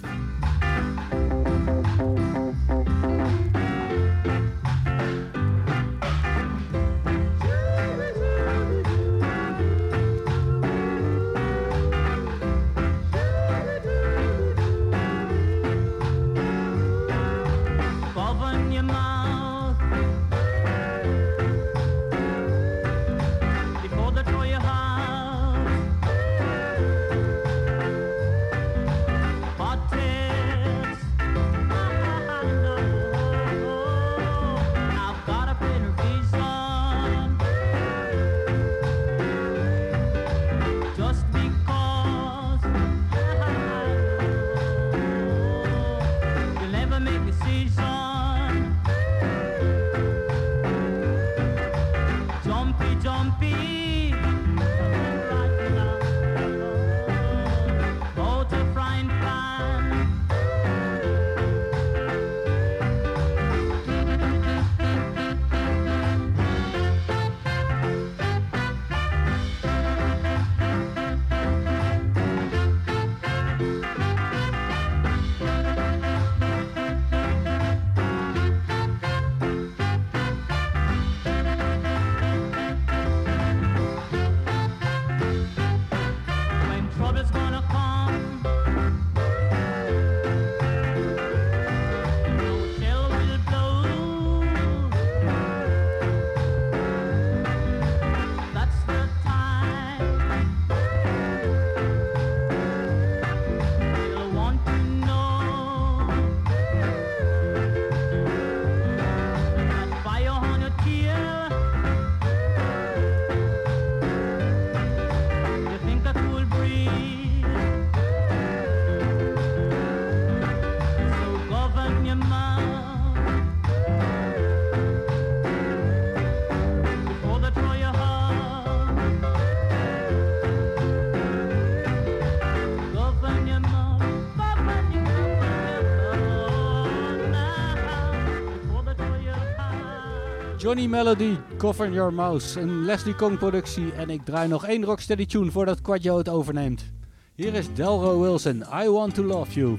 Johnny Melody, Cover Your Mouse, een Leslie Kong productie. En ik draai nog één Rocksteady tune voordat Quadjo het overneemt. Hier is Delro Wilson, I Want To Love You.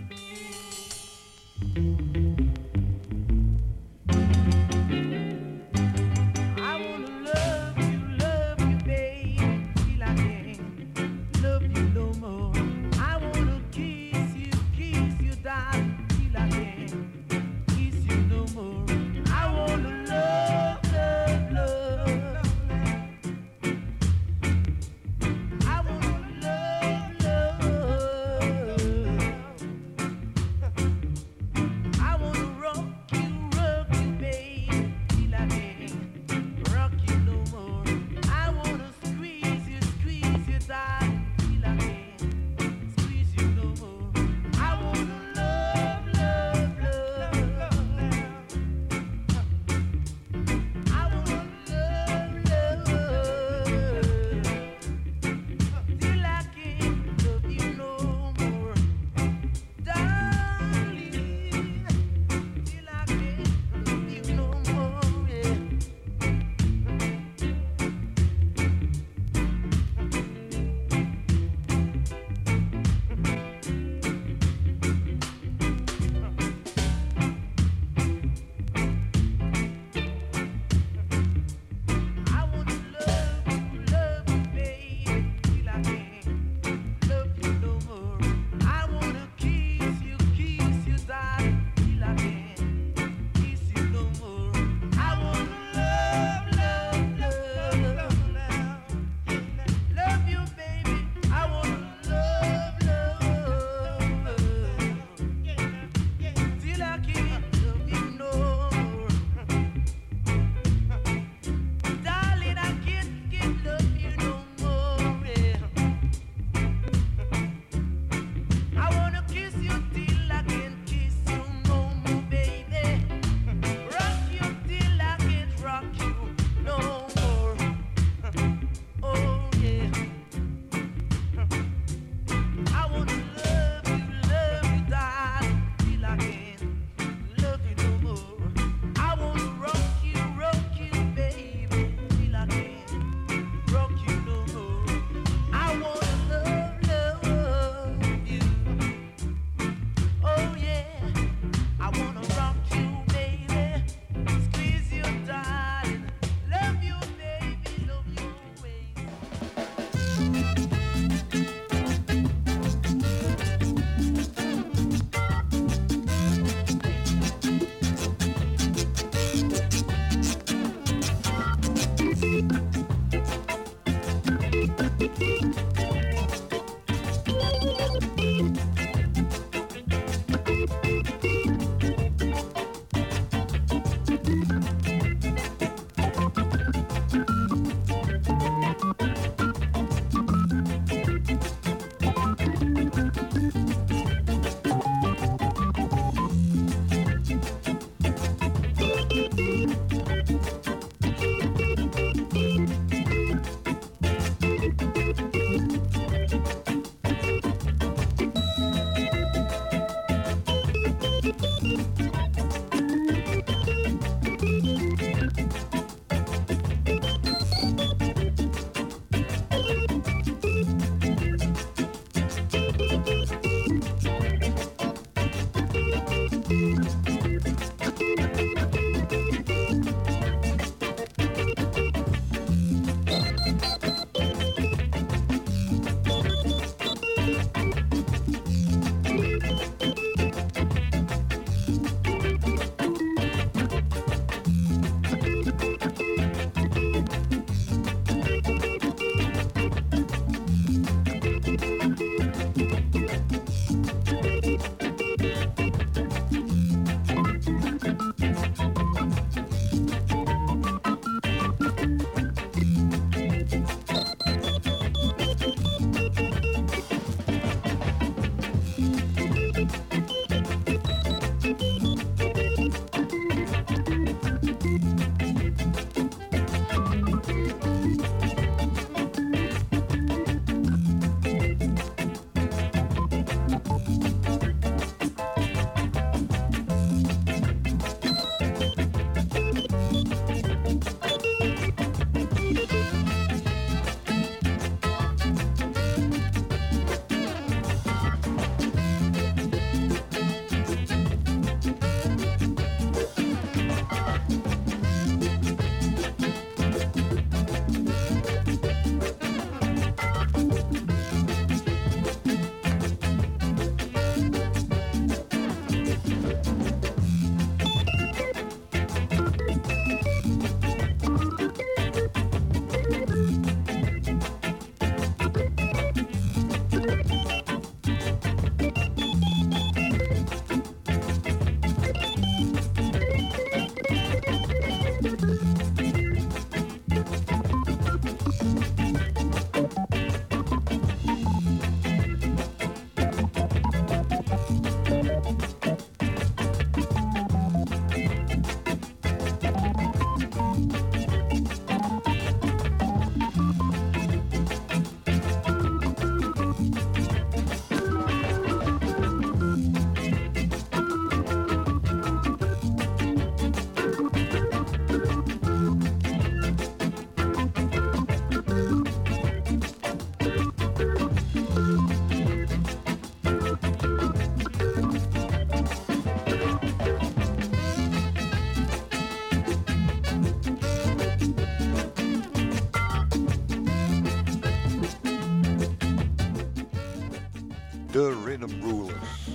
Rulers.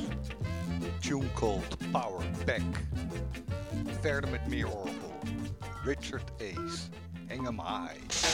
Tune called Power Back. Verder met meer orgel. Richard Ace. Hang 'em high.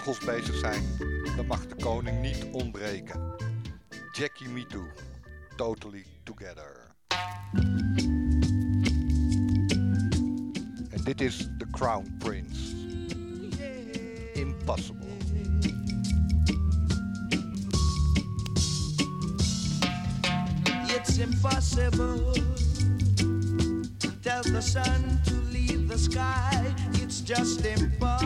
vogels bezig zijn, dan mag de koning niet ontbreken. Jackie Me Too, Totally Together. En dit is The Crown Prince. Impossible. It's impossible to tell the sun to leave the sky. It's just impossible.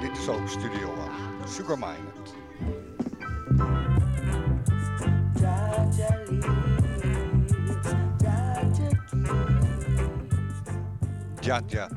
Dit is ook Studio One, Ja, ja.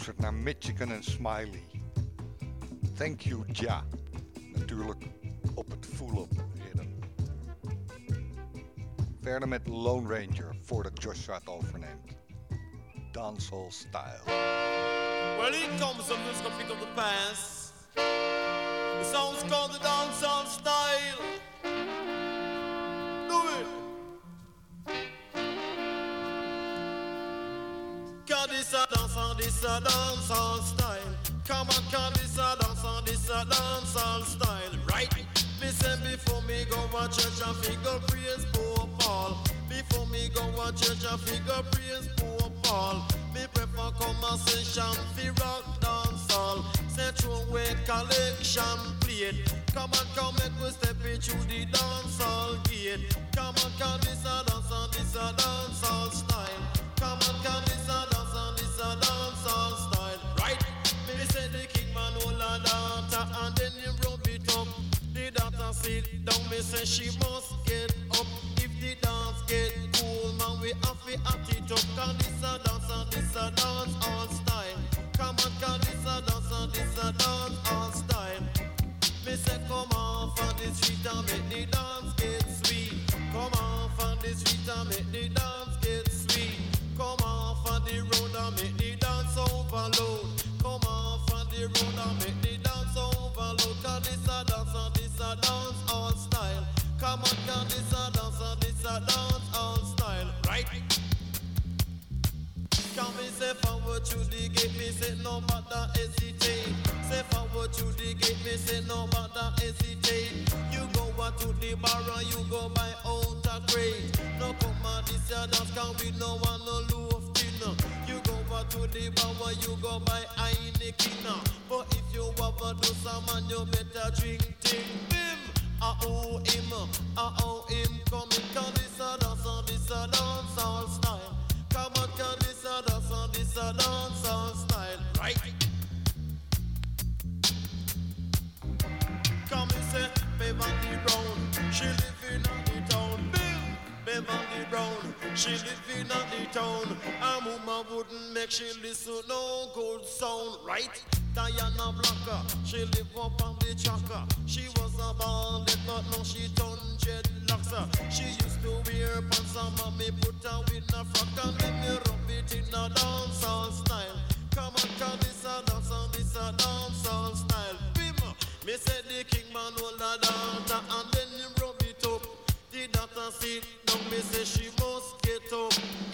Je luistert naar Michigan en Smiley. Thank you, Ja. Natuurlijk op het full-up ridden. Verder met Lone Ranger voordat Joshua het overneemt. Dancehall style. Well, here comes some music of the past. The song's called the dancehall style. Do it. This a dancehall, this a dancehall style. Come on, cause this a dancehall, this a dancehall style. Right? Me say before me go to church and figure praise Pope Paul. Before me go to church and figure praise Pope Paul. Me prefer conversation fi rock dancehall. Say throw collection plate. Come on, come make we step into the dancehall gate. Come on, come this a dancehall, this a dancehall style. Come on, come this sit down, me say she must get up. If the dance get cool, man, we have to act it up. Cause this a dance and this a dance all style. Come on, cause this a dance and this a dance to the gate, me say no matter hesitate. Say forward to the gate, me say no matter hesitate. You go out to the bar and you go buy out a crate. No come on this year dance can we no one no loaf dinner. You go out to the bar and you go buy Heineken. But if you have a do some man, you better drink ting bim. Ah oh him, ah oh him she live in the town. A woman wouldn't make she listen no good sound, right? Diana Blocker, she live up on the tracker. She was a bandit, but now she done dreadlocks. She used to wear pants and mommy put her in a frock and let me rub it in a dancehall style. Come on, cause this a dance and this a dancehall style. Bim, me said the king man hold a daughter and then him rub it up. The daughter sit down, me say she must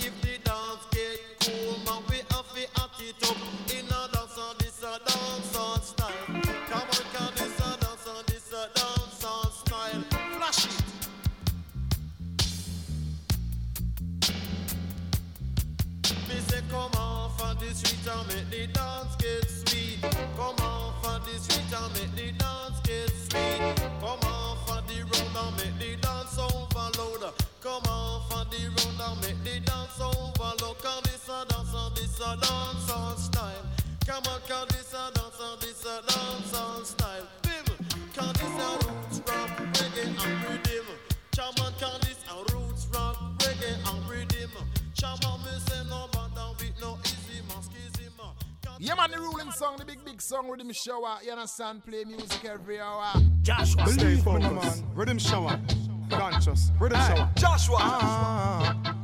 a dance on style. Come on, cause this a dance and this a dance on style. Bim, cause this a roots rock reggae and rhythm. Come on, cause this a roots rock reggae and rhythm. Chama me say no bother with no easy maskism. Yeah, man, the ruling song, the big, big song, Riddim Shower. You understand? Play music every hour. Joshwa, stay Believe me, focused. man. Riddim shower. Conscious. Rhythm Hey, shower. Joshwa. Ah.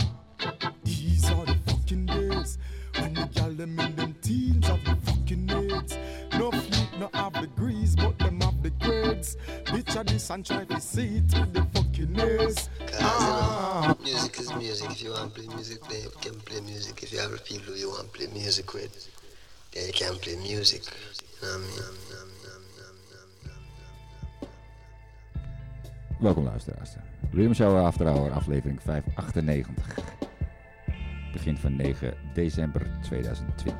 Them in them teens have the fucking AIDS. No fleet, no have degrees, but them have the grades. Picture this and try to see it with the fucking A's. Ah. Music is music. If you want to play music, play, you can play music. If you have people you want to play music with, then you can play music. You know what I mean? Welkom luisteraars. Rhythm Shower After Hour, aflevering 598. Begin van 9 december 2020.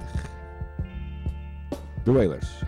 The Wailers.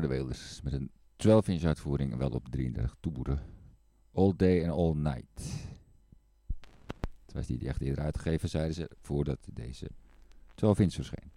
De Wailers met een 12-inch uitvoering wel op 33 toeboeren. All Day and All Night. Het was die die echt eerder uitgegeven, zeiden ze, voordat deze 12-inch verscheen.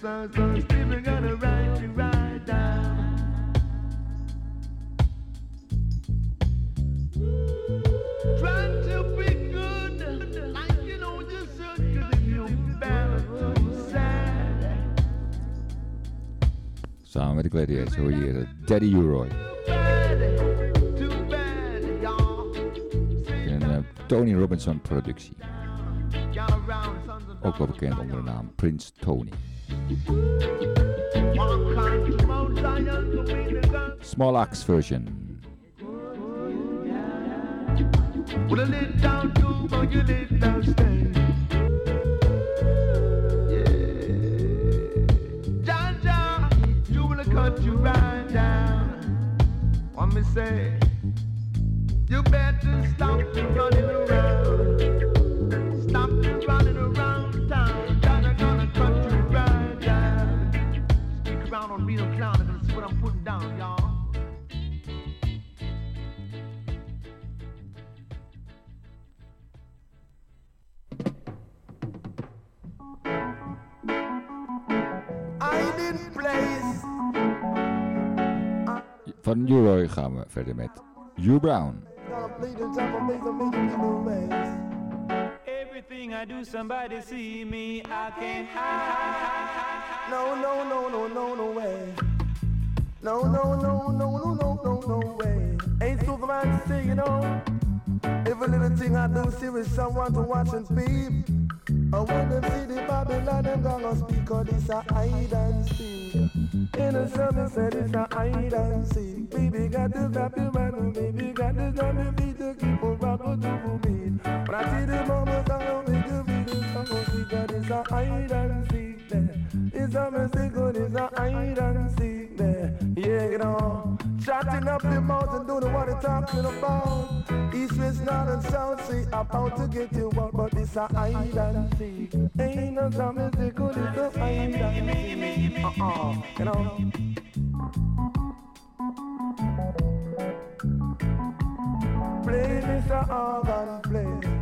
Someone saying, son, son, Stephen gonna write you right down. Trying to be good, like you know you should, 'cause if you're bad, too sad. Samen met de Gladiators hoor je hier eh, Daddy Uroy. In een eh, Tony Robinson productie. Ook wel bekend onder de naam Prince Tony. Small Axe version. Say, you better stop running around. Van U-Roy gaan we verder met Hugh Brown. Everything I do, somebody see me. I can't hide. No, no, no, no, no, no way. No, no, no, no, no, no, no, no way. Ain't Superman to say, you know. Every little thing I do, serious someone to watch and peep. And when them see the Babylon, them gonna speak of this a hide and seek. In a summer said it's a hide and seek. Baby got to grab your man, baby got to grab your feet to keep on rocking to beat. But I see the mama song, make you feel this song, speak of this a hide and seek. It's a mistake, it's a hide and seek. Yeah, get on up the mountain, don't know what they're talking about. East, west, north, and south, say about to get you out, but it's a hide and. Ain't no time to good, it's a hide and. Uh-uh, you know. Play Mr. Organ, play.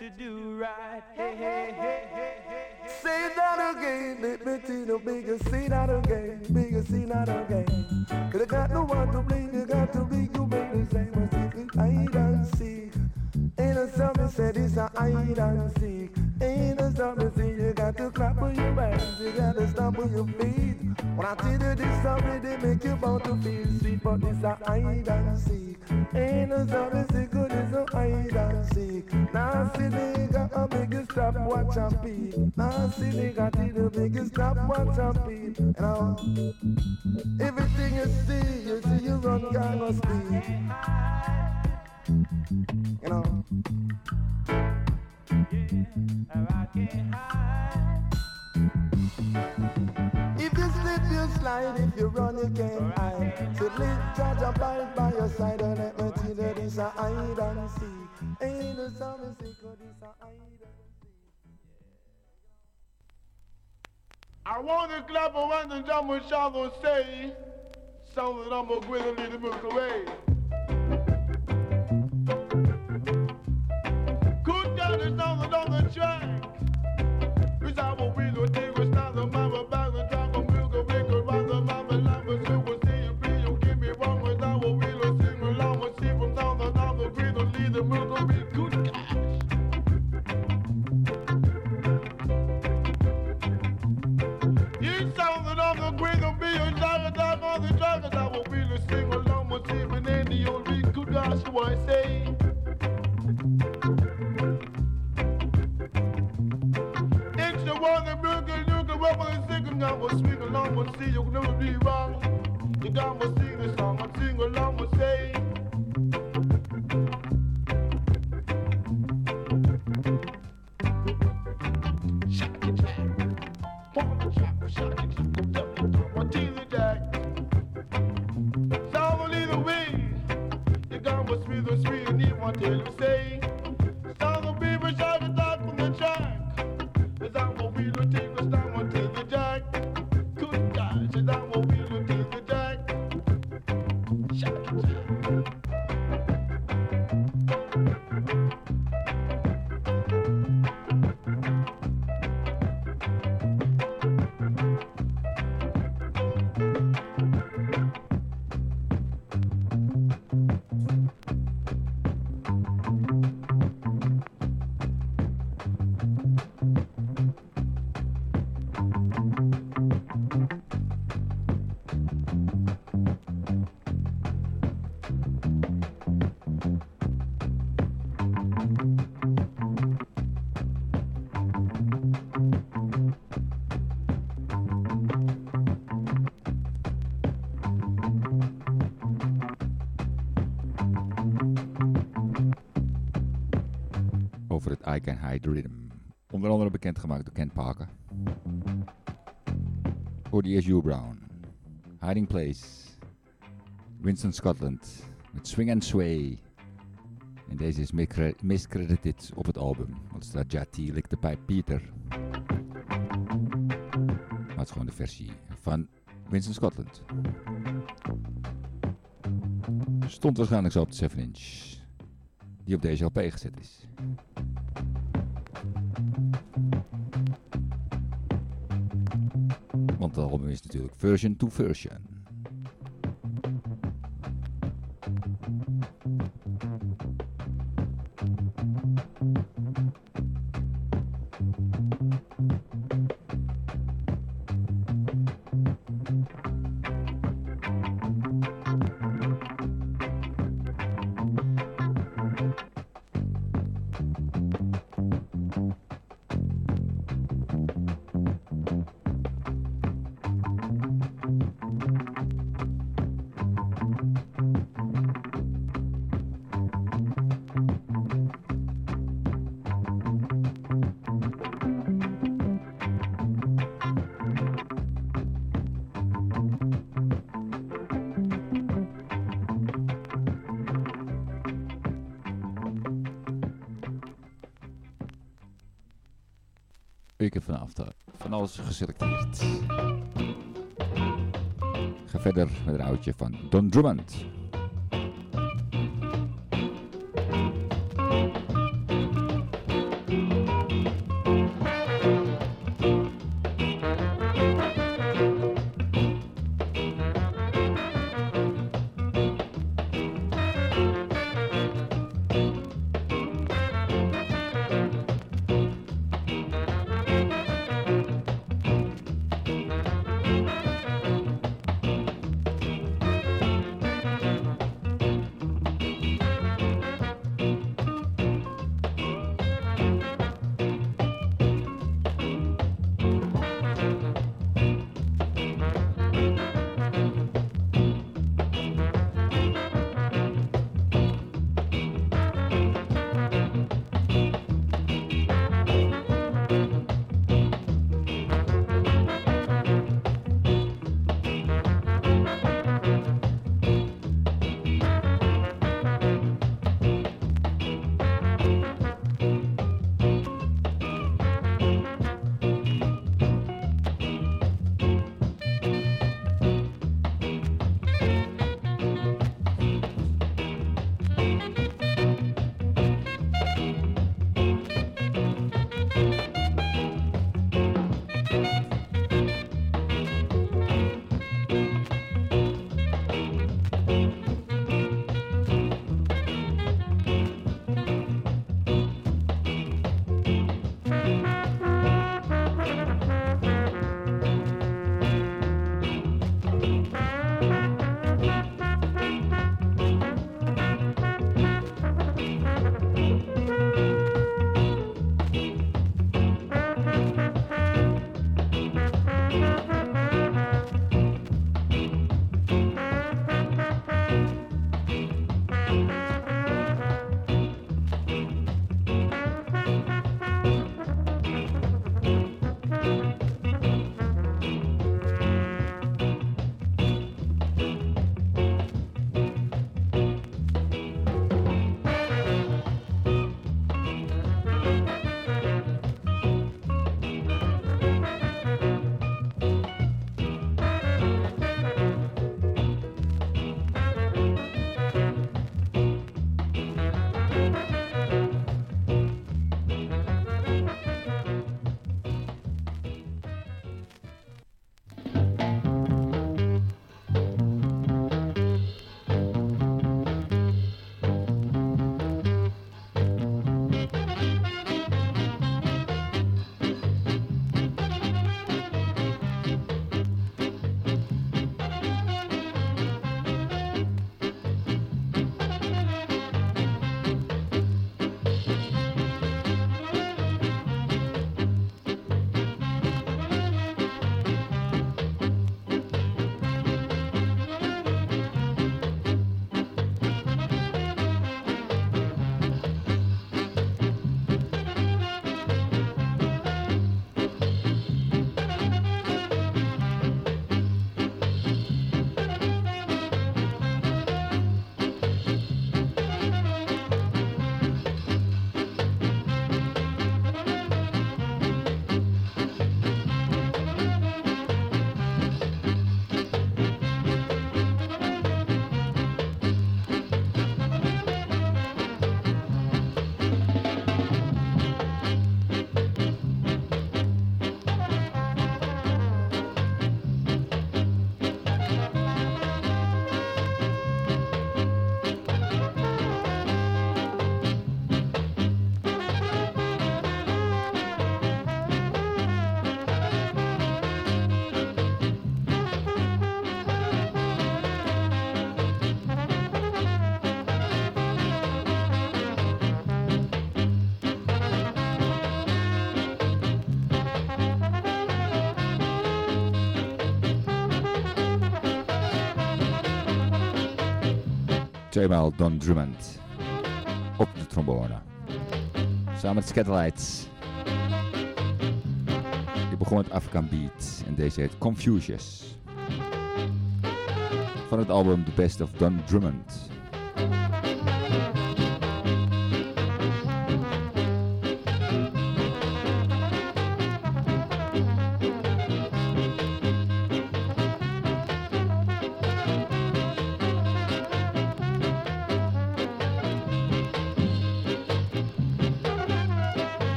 To do right. Hey, hey, hey, hey, hey. Say that again, let me tell you, bigger, say that again, bigger, say that again. Cause I got no one to blame, you got to be, you make the same mistake, hide and seek. Ain't no something said it's a hide and seek. Ain't no something say you got to clap with your hands, you got to stomp with your feet. When I tell you this story, they make you bound to feel sweet, but it's a hide and seek. Ain't no something say good, it's a hide and seek. See nigga, make you stop, watch and peep. See nigga, did make you stop, watch and peep. You know, everything you see, you see you run gang of speed. You know. If you slip, you slide. If you run, you can't hide. So live, judge, abide by your side. And let me tell you, this a hide and seek. Ain't no something secret, this a hide and I want to clap when the drum will shall go say, some of them will go a little book away. Good God the, on the track. Good guys so I say It's the one that broke you can rub and sing will along and see you can never be wrong. You got to sing the song and sing along and say. Onder andere bekendgemaakt door Kent Parker. Voor die is Hugh Brown. Hiding Place. Winston Scotland. Met Swing and Sway. En deze is miscre- miscredited op het album. Want staat Jati Lick de Peter. Maar het is gewoon de versie van Winston Scotland. Stond waarschijnlijk zo op de 7 inch. Die op deze LP gezet is. Want het album is natuurlijk version to version. Geselecteerd. Ga verder met een oudje van Don Drummond. Tweemaal Don Drummond op de trombone. Samen met Scatterlights. Ik begon met African Beat en deze heet Confucius. Van het album The Best of Don Drummond.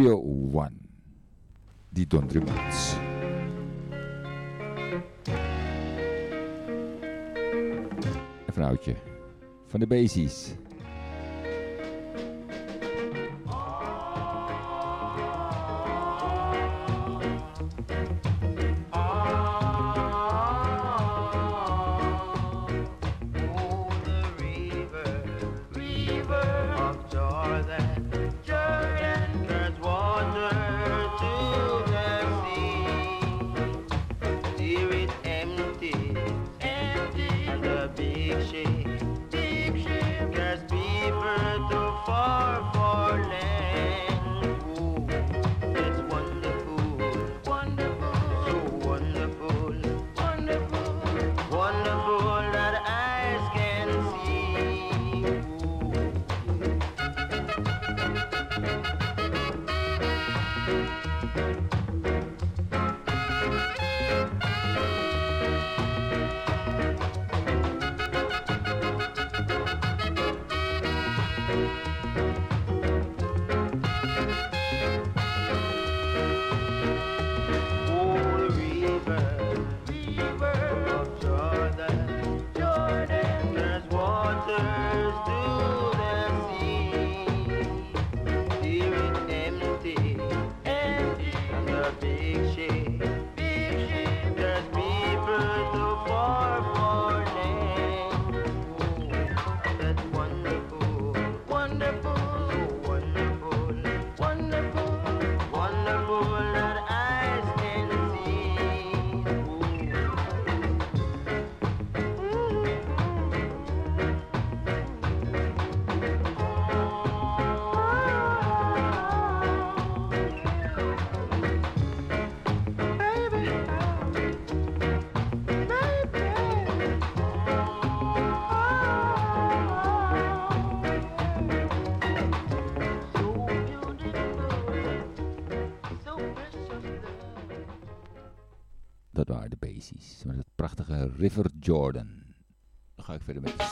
Studio One die Don Remoots. Een vrouwtje van de Basies.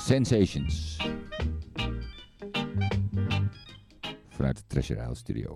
Sensations. Vanuit de Treasure Isle Studio.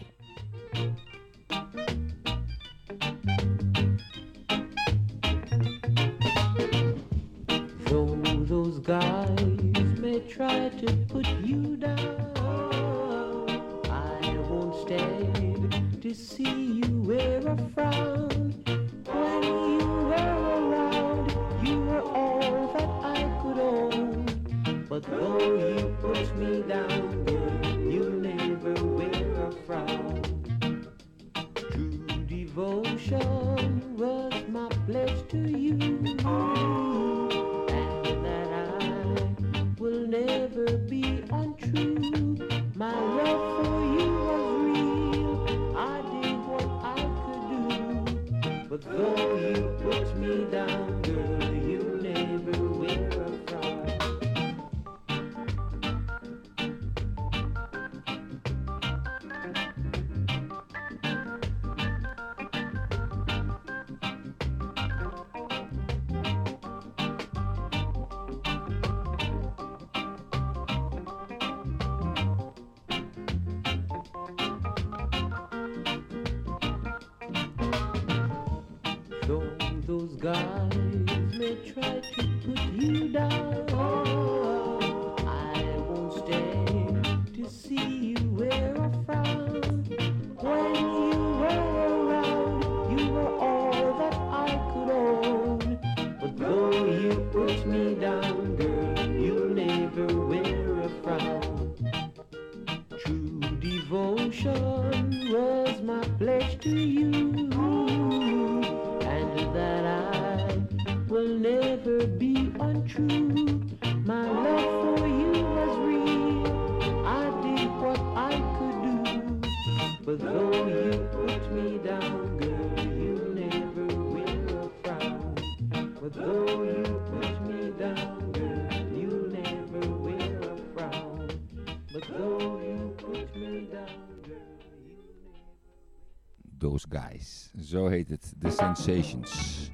Zo heet het. The Sensations.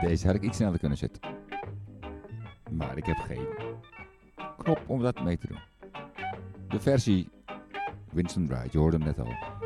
Deze had ik iets sneller kunnen zetten. Maar ik heb geen knop om dat mee te doen. De versie Winston Wright, je hoorde hem net al.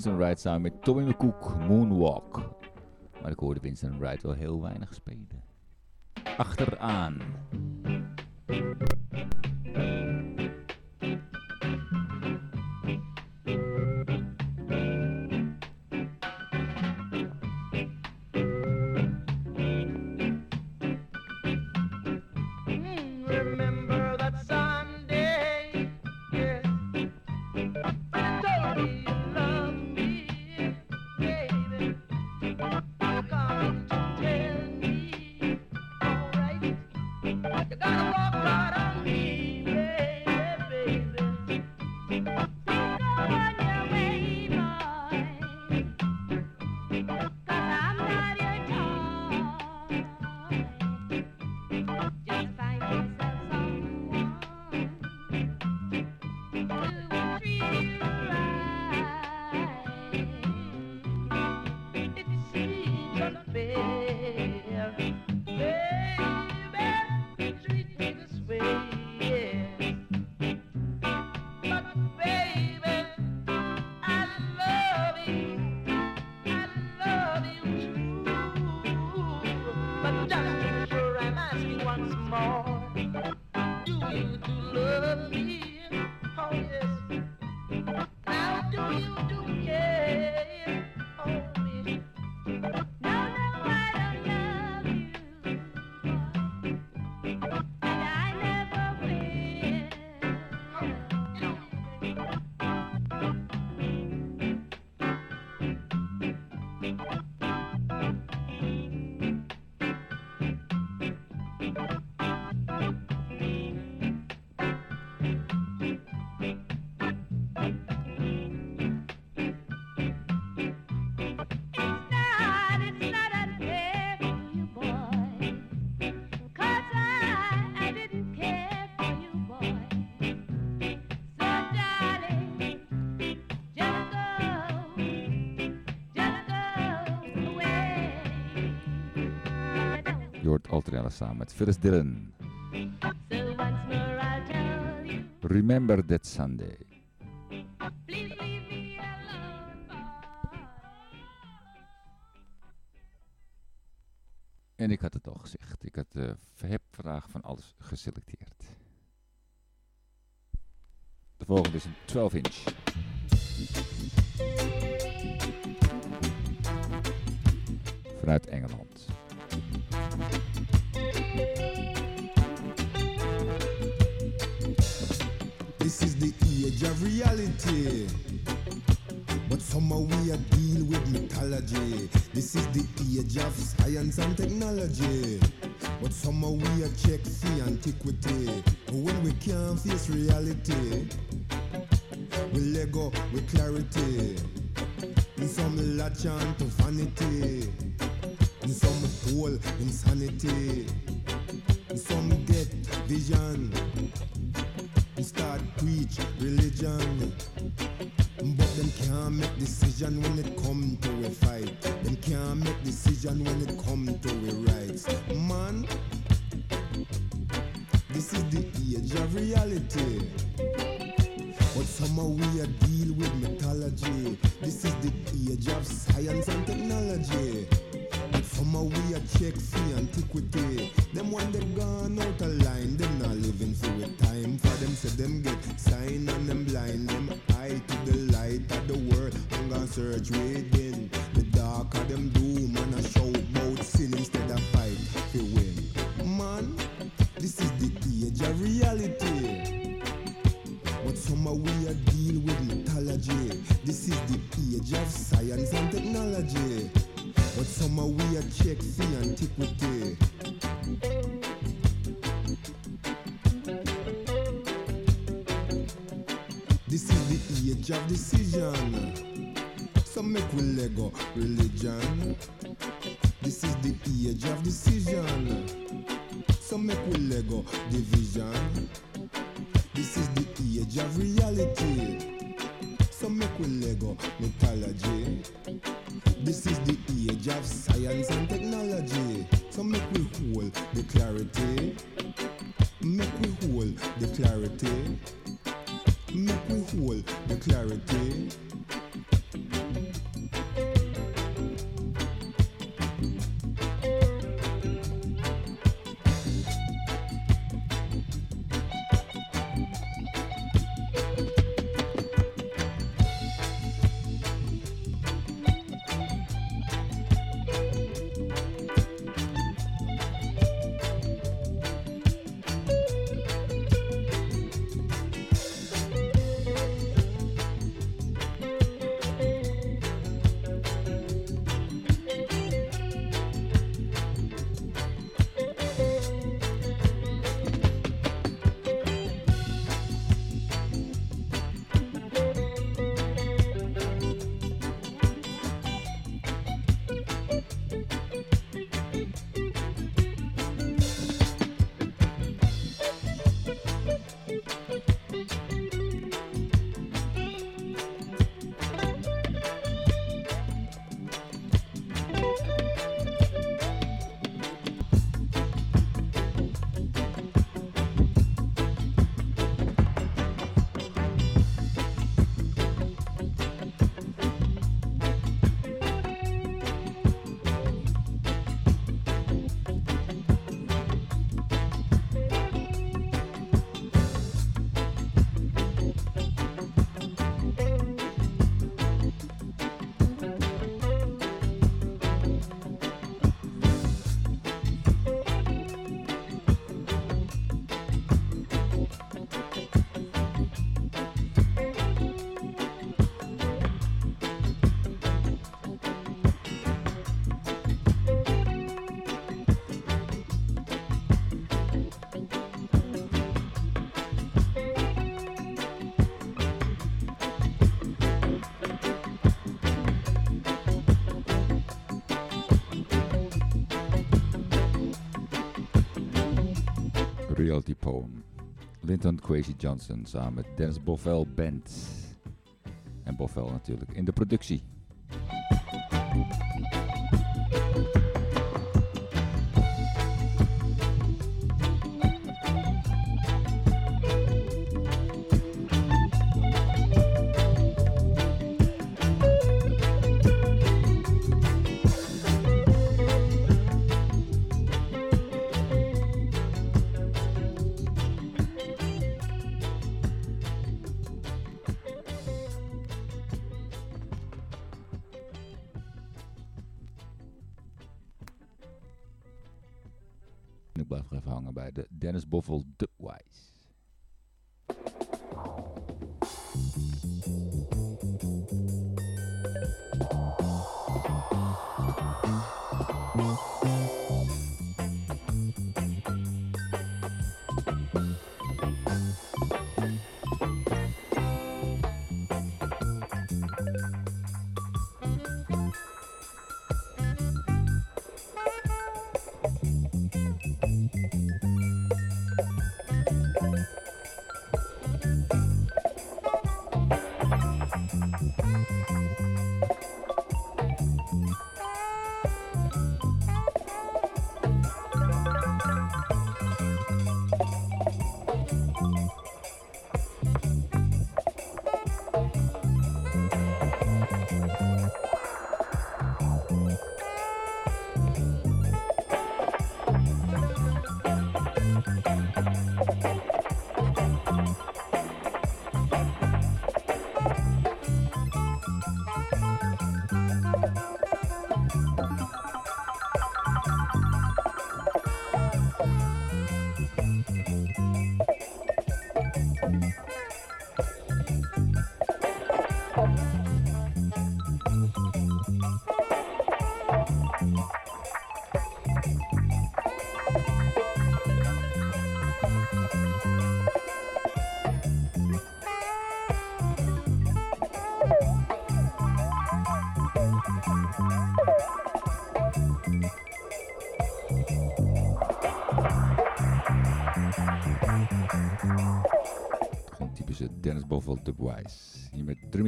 Vincent Wright samen met Tommy McCook, Moonwalk. Maar ik hoorde Winston Wright wel heel weinig spelen. Achteraan. perfeito. samen met Phyllis Dillon. Remember that Sunday. En ik had het al gezegd. Ik had, eh, de vraag van alles geselecteerd. De volgende is een 12 inch. Vanuit Engeland. Age of reality. But somehow we are deal with mythology. This is the age of science and technology. But somehow we are check the antiquity. When we can't face reality, we let go with clarity. In some latch on to vanity. Some fall insanity. Some get vision. Start preach religion. But them can't make decision when it come to a fight. Them can't make decision when it come to a rights. Man, this is the age of reality. But somehow we are deal with mythology. This is the age of science and technology. But somehow we are check free antiquity. Them when they gone out of line, them not living through it. Time for them say them get sign and them blind them eye to the light of the world. I'm gonna search within the dark of them doom and I shout about sin instead of fight to win. Man, this is the age of reality. But somehow we are deal with mythology. This is the age of science and technology. But somehow we are check the antiquity. Age of decision. Some make we Lego religion. This is the age of decision. Some make we Lego division. This is the age of reality. Some make we Lego mythology. This is the age of science and technology. So make we hold the clarity. Make we hold the clarity. Make we the clarity. Linton Quasi Johnson samen met Dennis Bovell Band. En Bovell natuurlijk in de productie.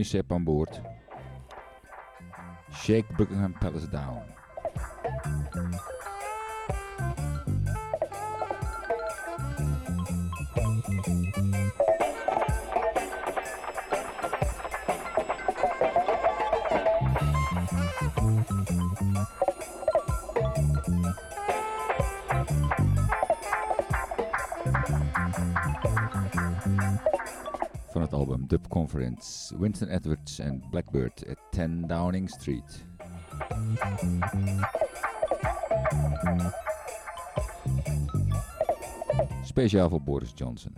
Sepp aan boord. Shake Buckingham Palace Down. Winston Edwards and Blackbeard at 10 Downing Street. Speciaal voor Boris Johnson.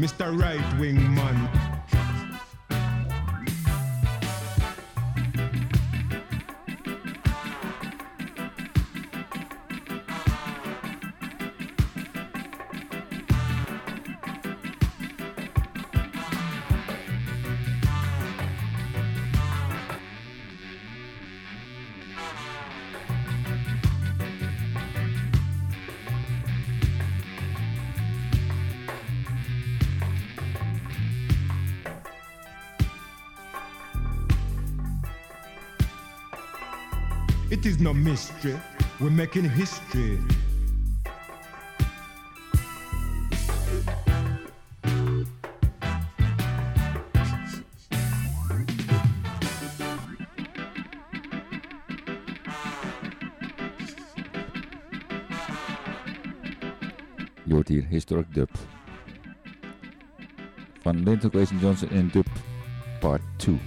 Mr. Right Wing Man. Mystery. We're making history. Je hoort Historic Dub. Van Linton Kwesi Johnson in Dub Part 2.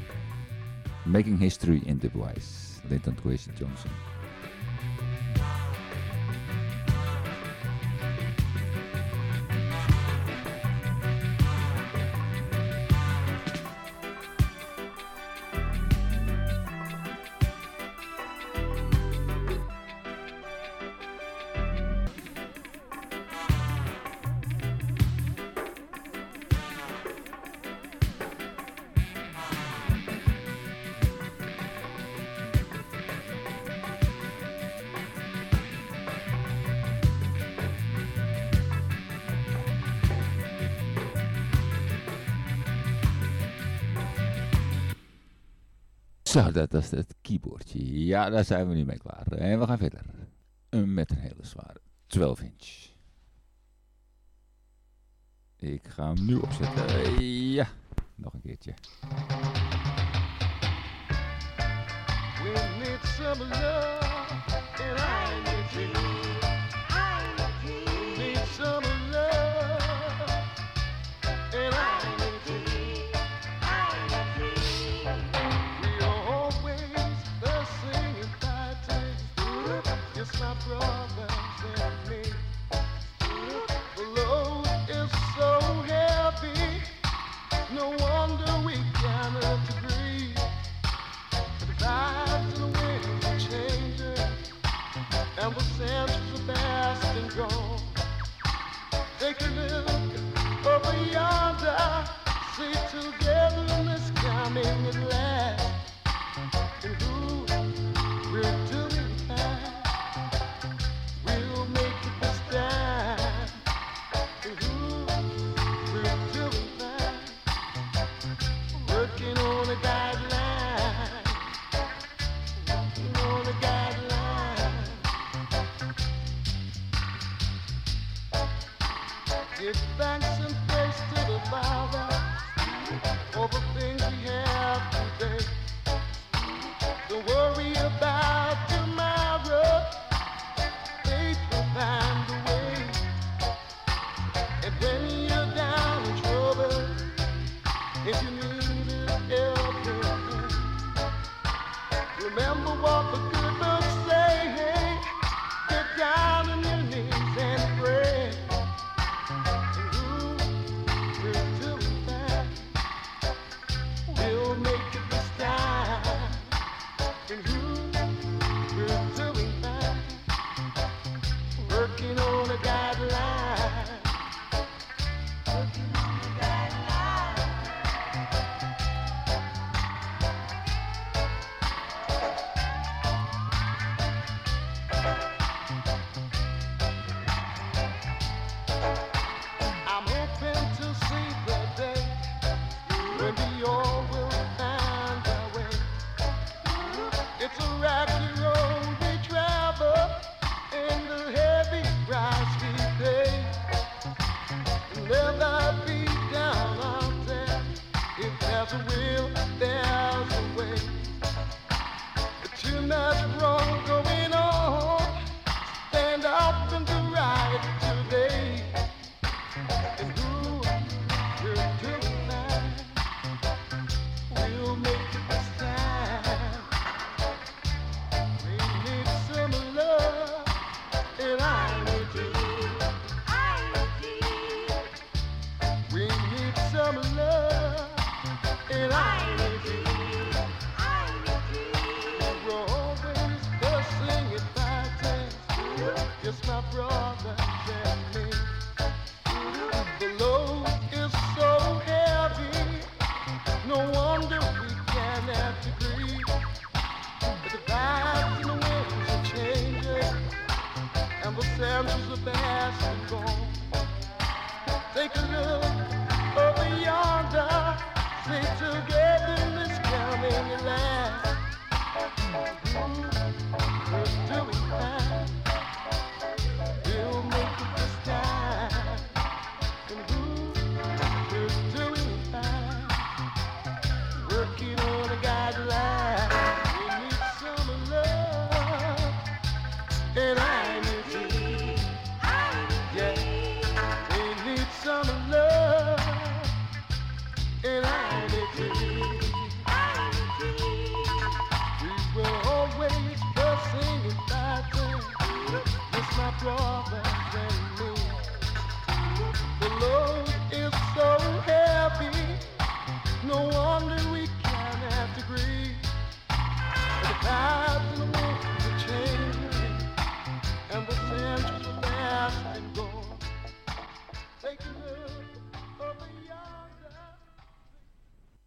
Making History in Dubwise. Linton Kwesi Johnson. Ja, daar zijn we nu mee klaar. En we gaan verder. Met een hele zware 12 inch. Ik ga hem nu opzetten. Ja, nog een keertje. We need some.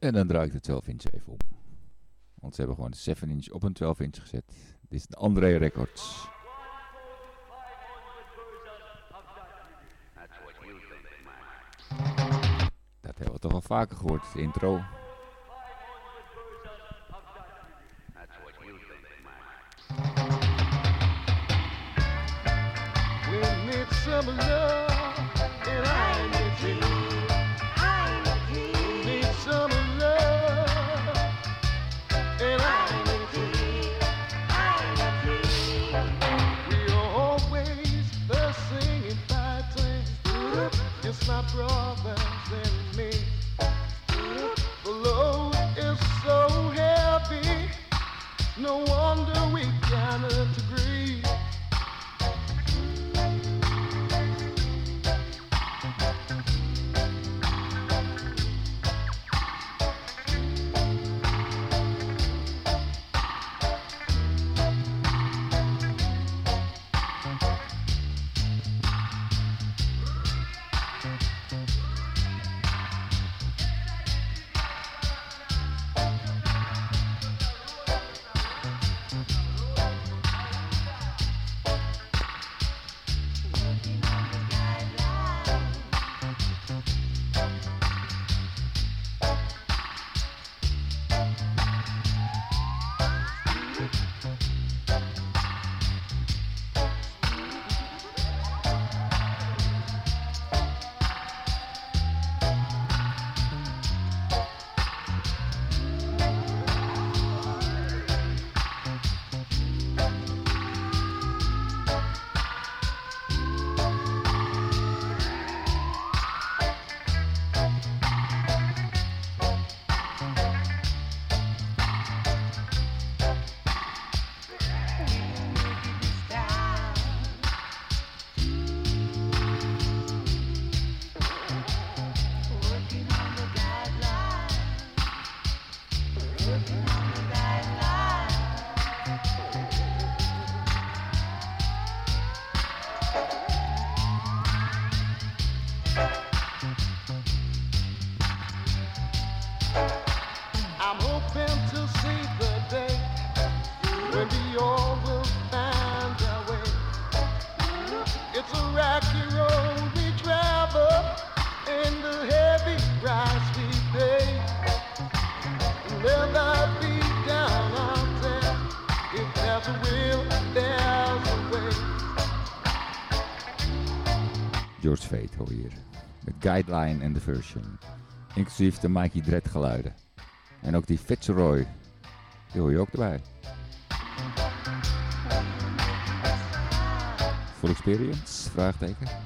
En dan draai ik de 12 inch even om. Want ze hebben gewoon 7 inch op een 12 inch gezet. Dit is de André Records. Dat hebben we toch al vaker gehoord, de intro. We need someone! brothers Met Guideline en The Version. Inclusief de Mikey Dread geluiden. En ook die Fitzroy. Die hoor je ook erbij. Full experience? Vraagteken.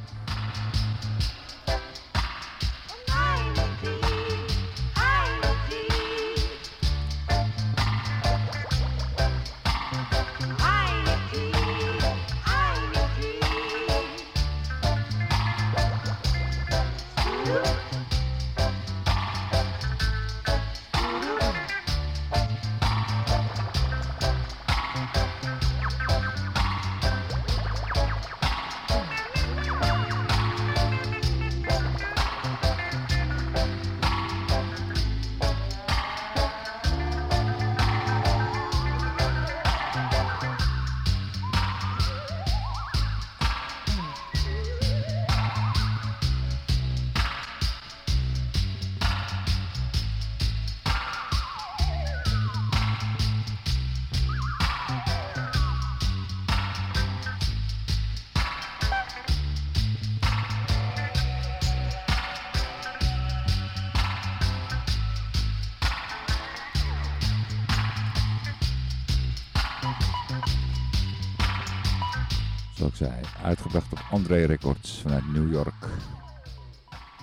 Zoals zei, uitgebracht op André Records vanuit New York.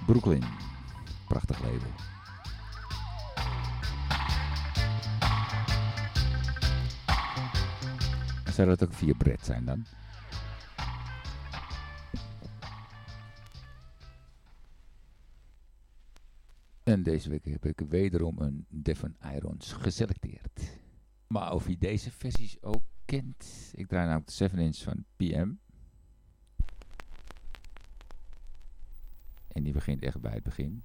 Brooklyn. Prachtig label. Zou dat ook via Brett zijn dan? En deze week heb ik wederom een Devon Irons geselecteerd. Maar of je deze versies ook Ik draai namelijk de 7 inch van PM. En die begint echt bij het begin.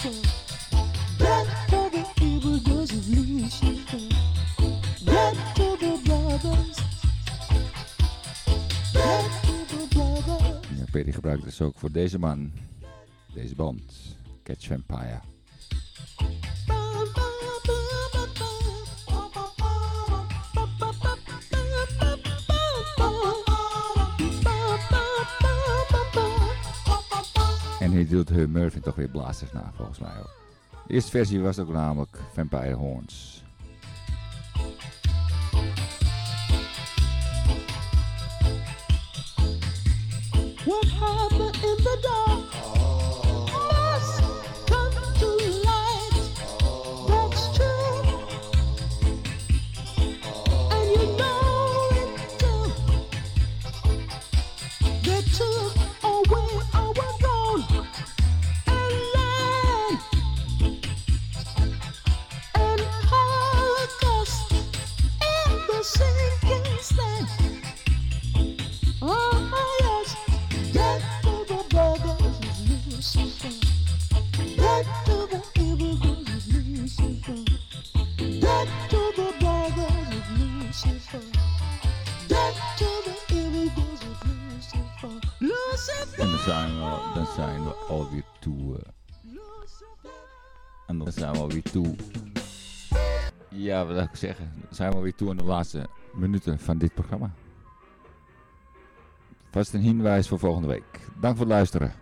Ja, Perry gebruikt dus ook voor deze man, deze band, Catch Vampire. die doet hun Murphy toch weer blazers na, volgens mij. Ook. De eerste versie was ook namelijk Vampire Horns. zijn we weer toe in de laatste minuten van dit programma. Vast een hinwijs voor volgende week. Dank voor het luisteren.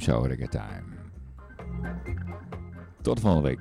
I'm Shouting Time. Tot volgende week.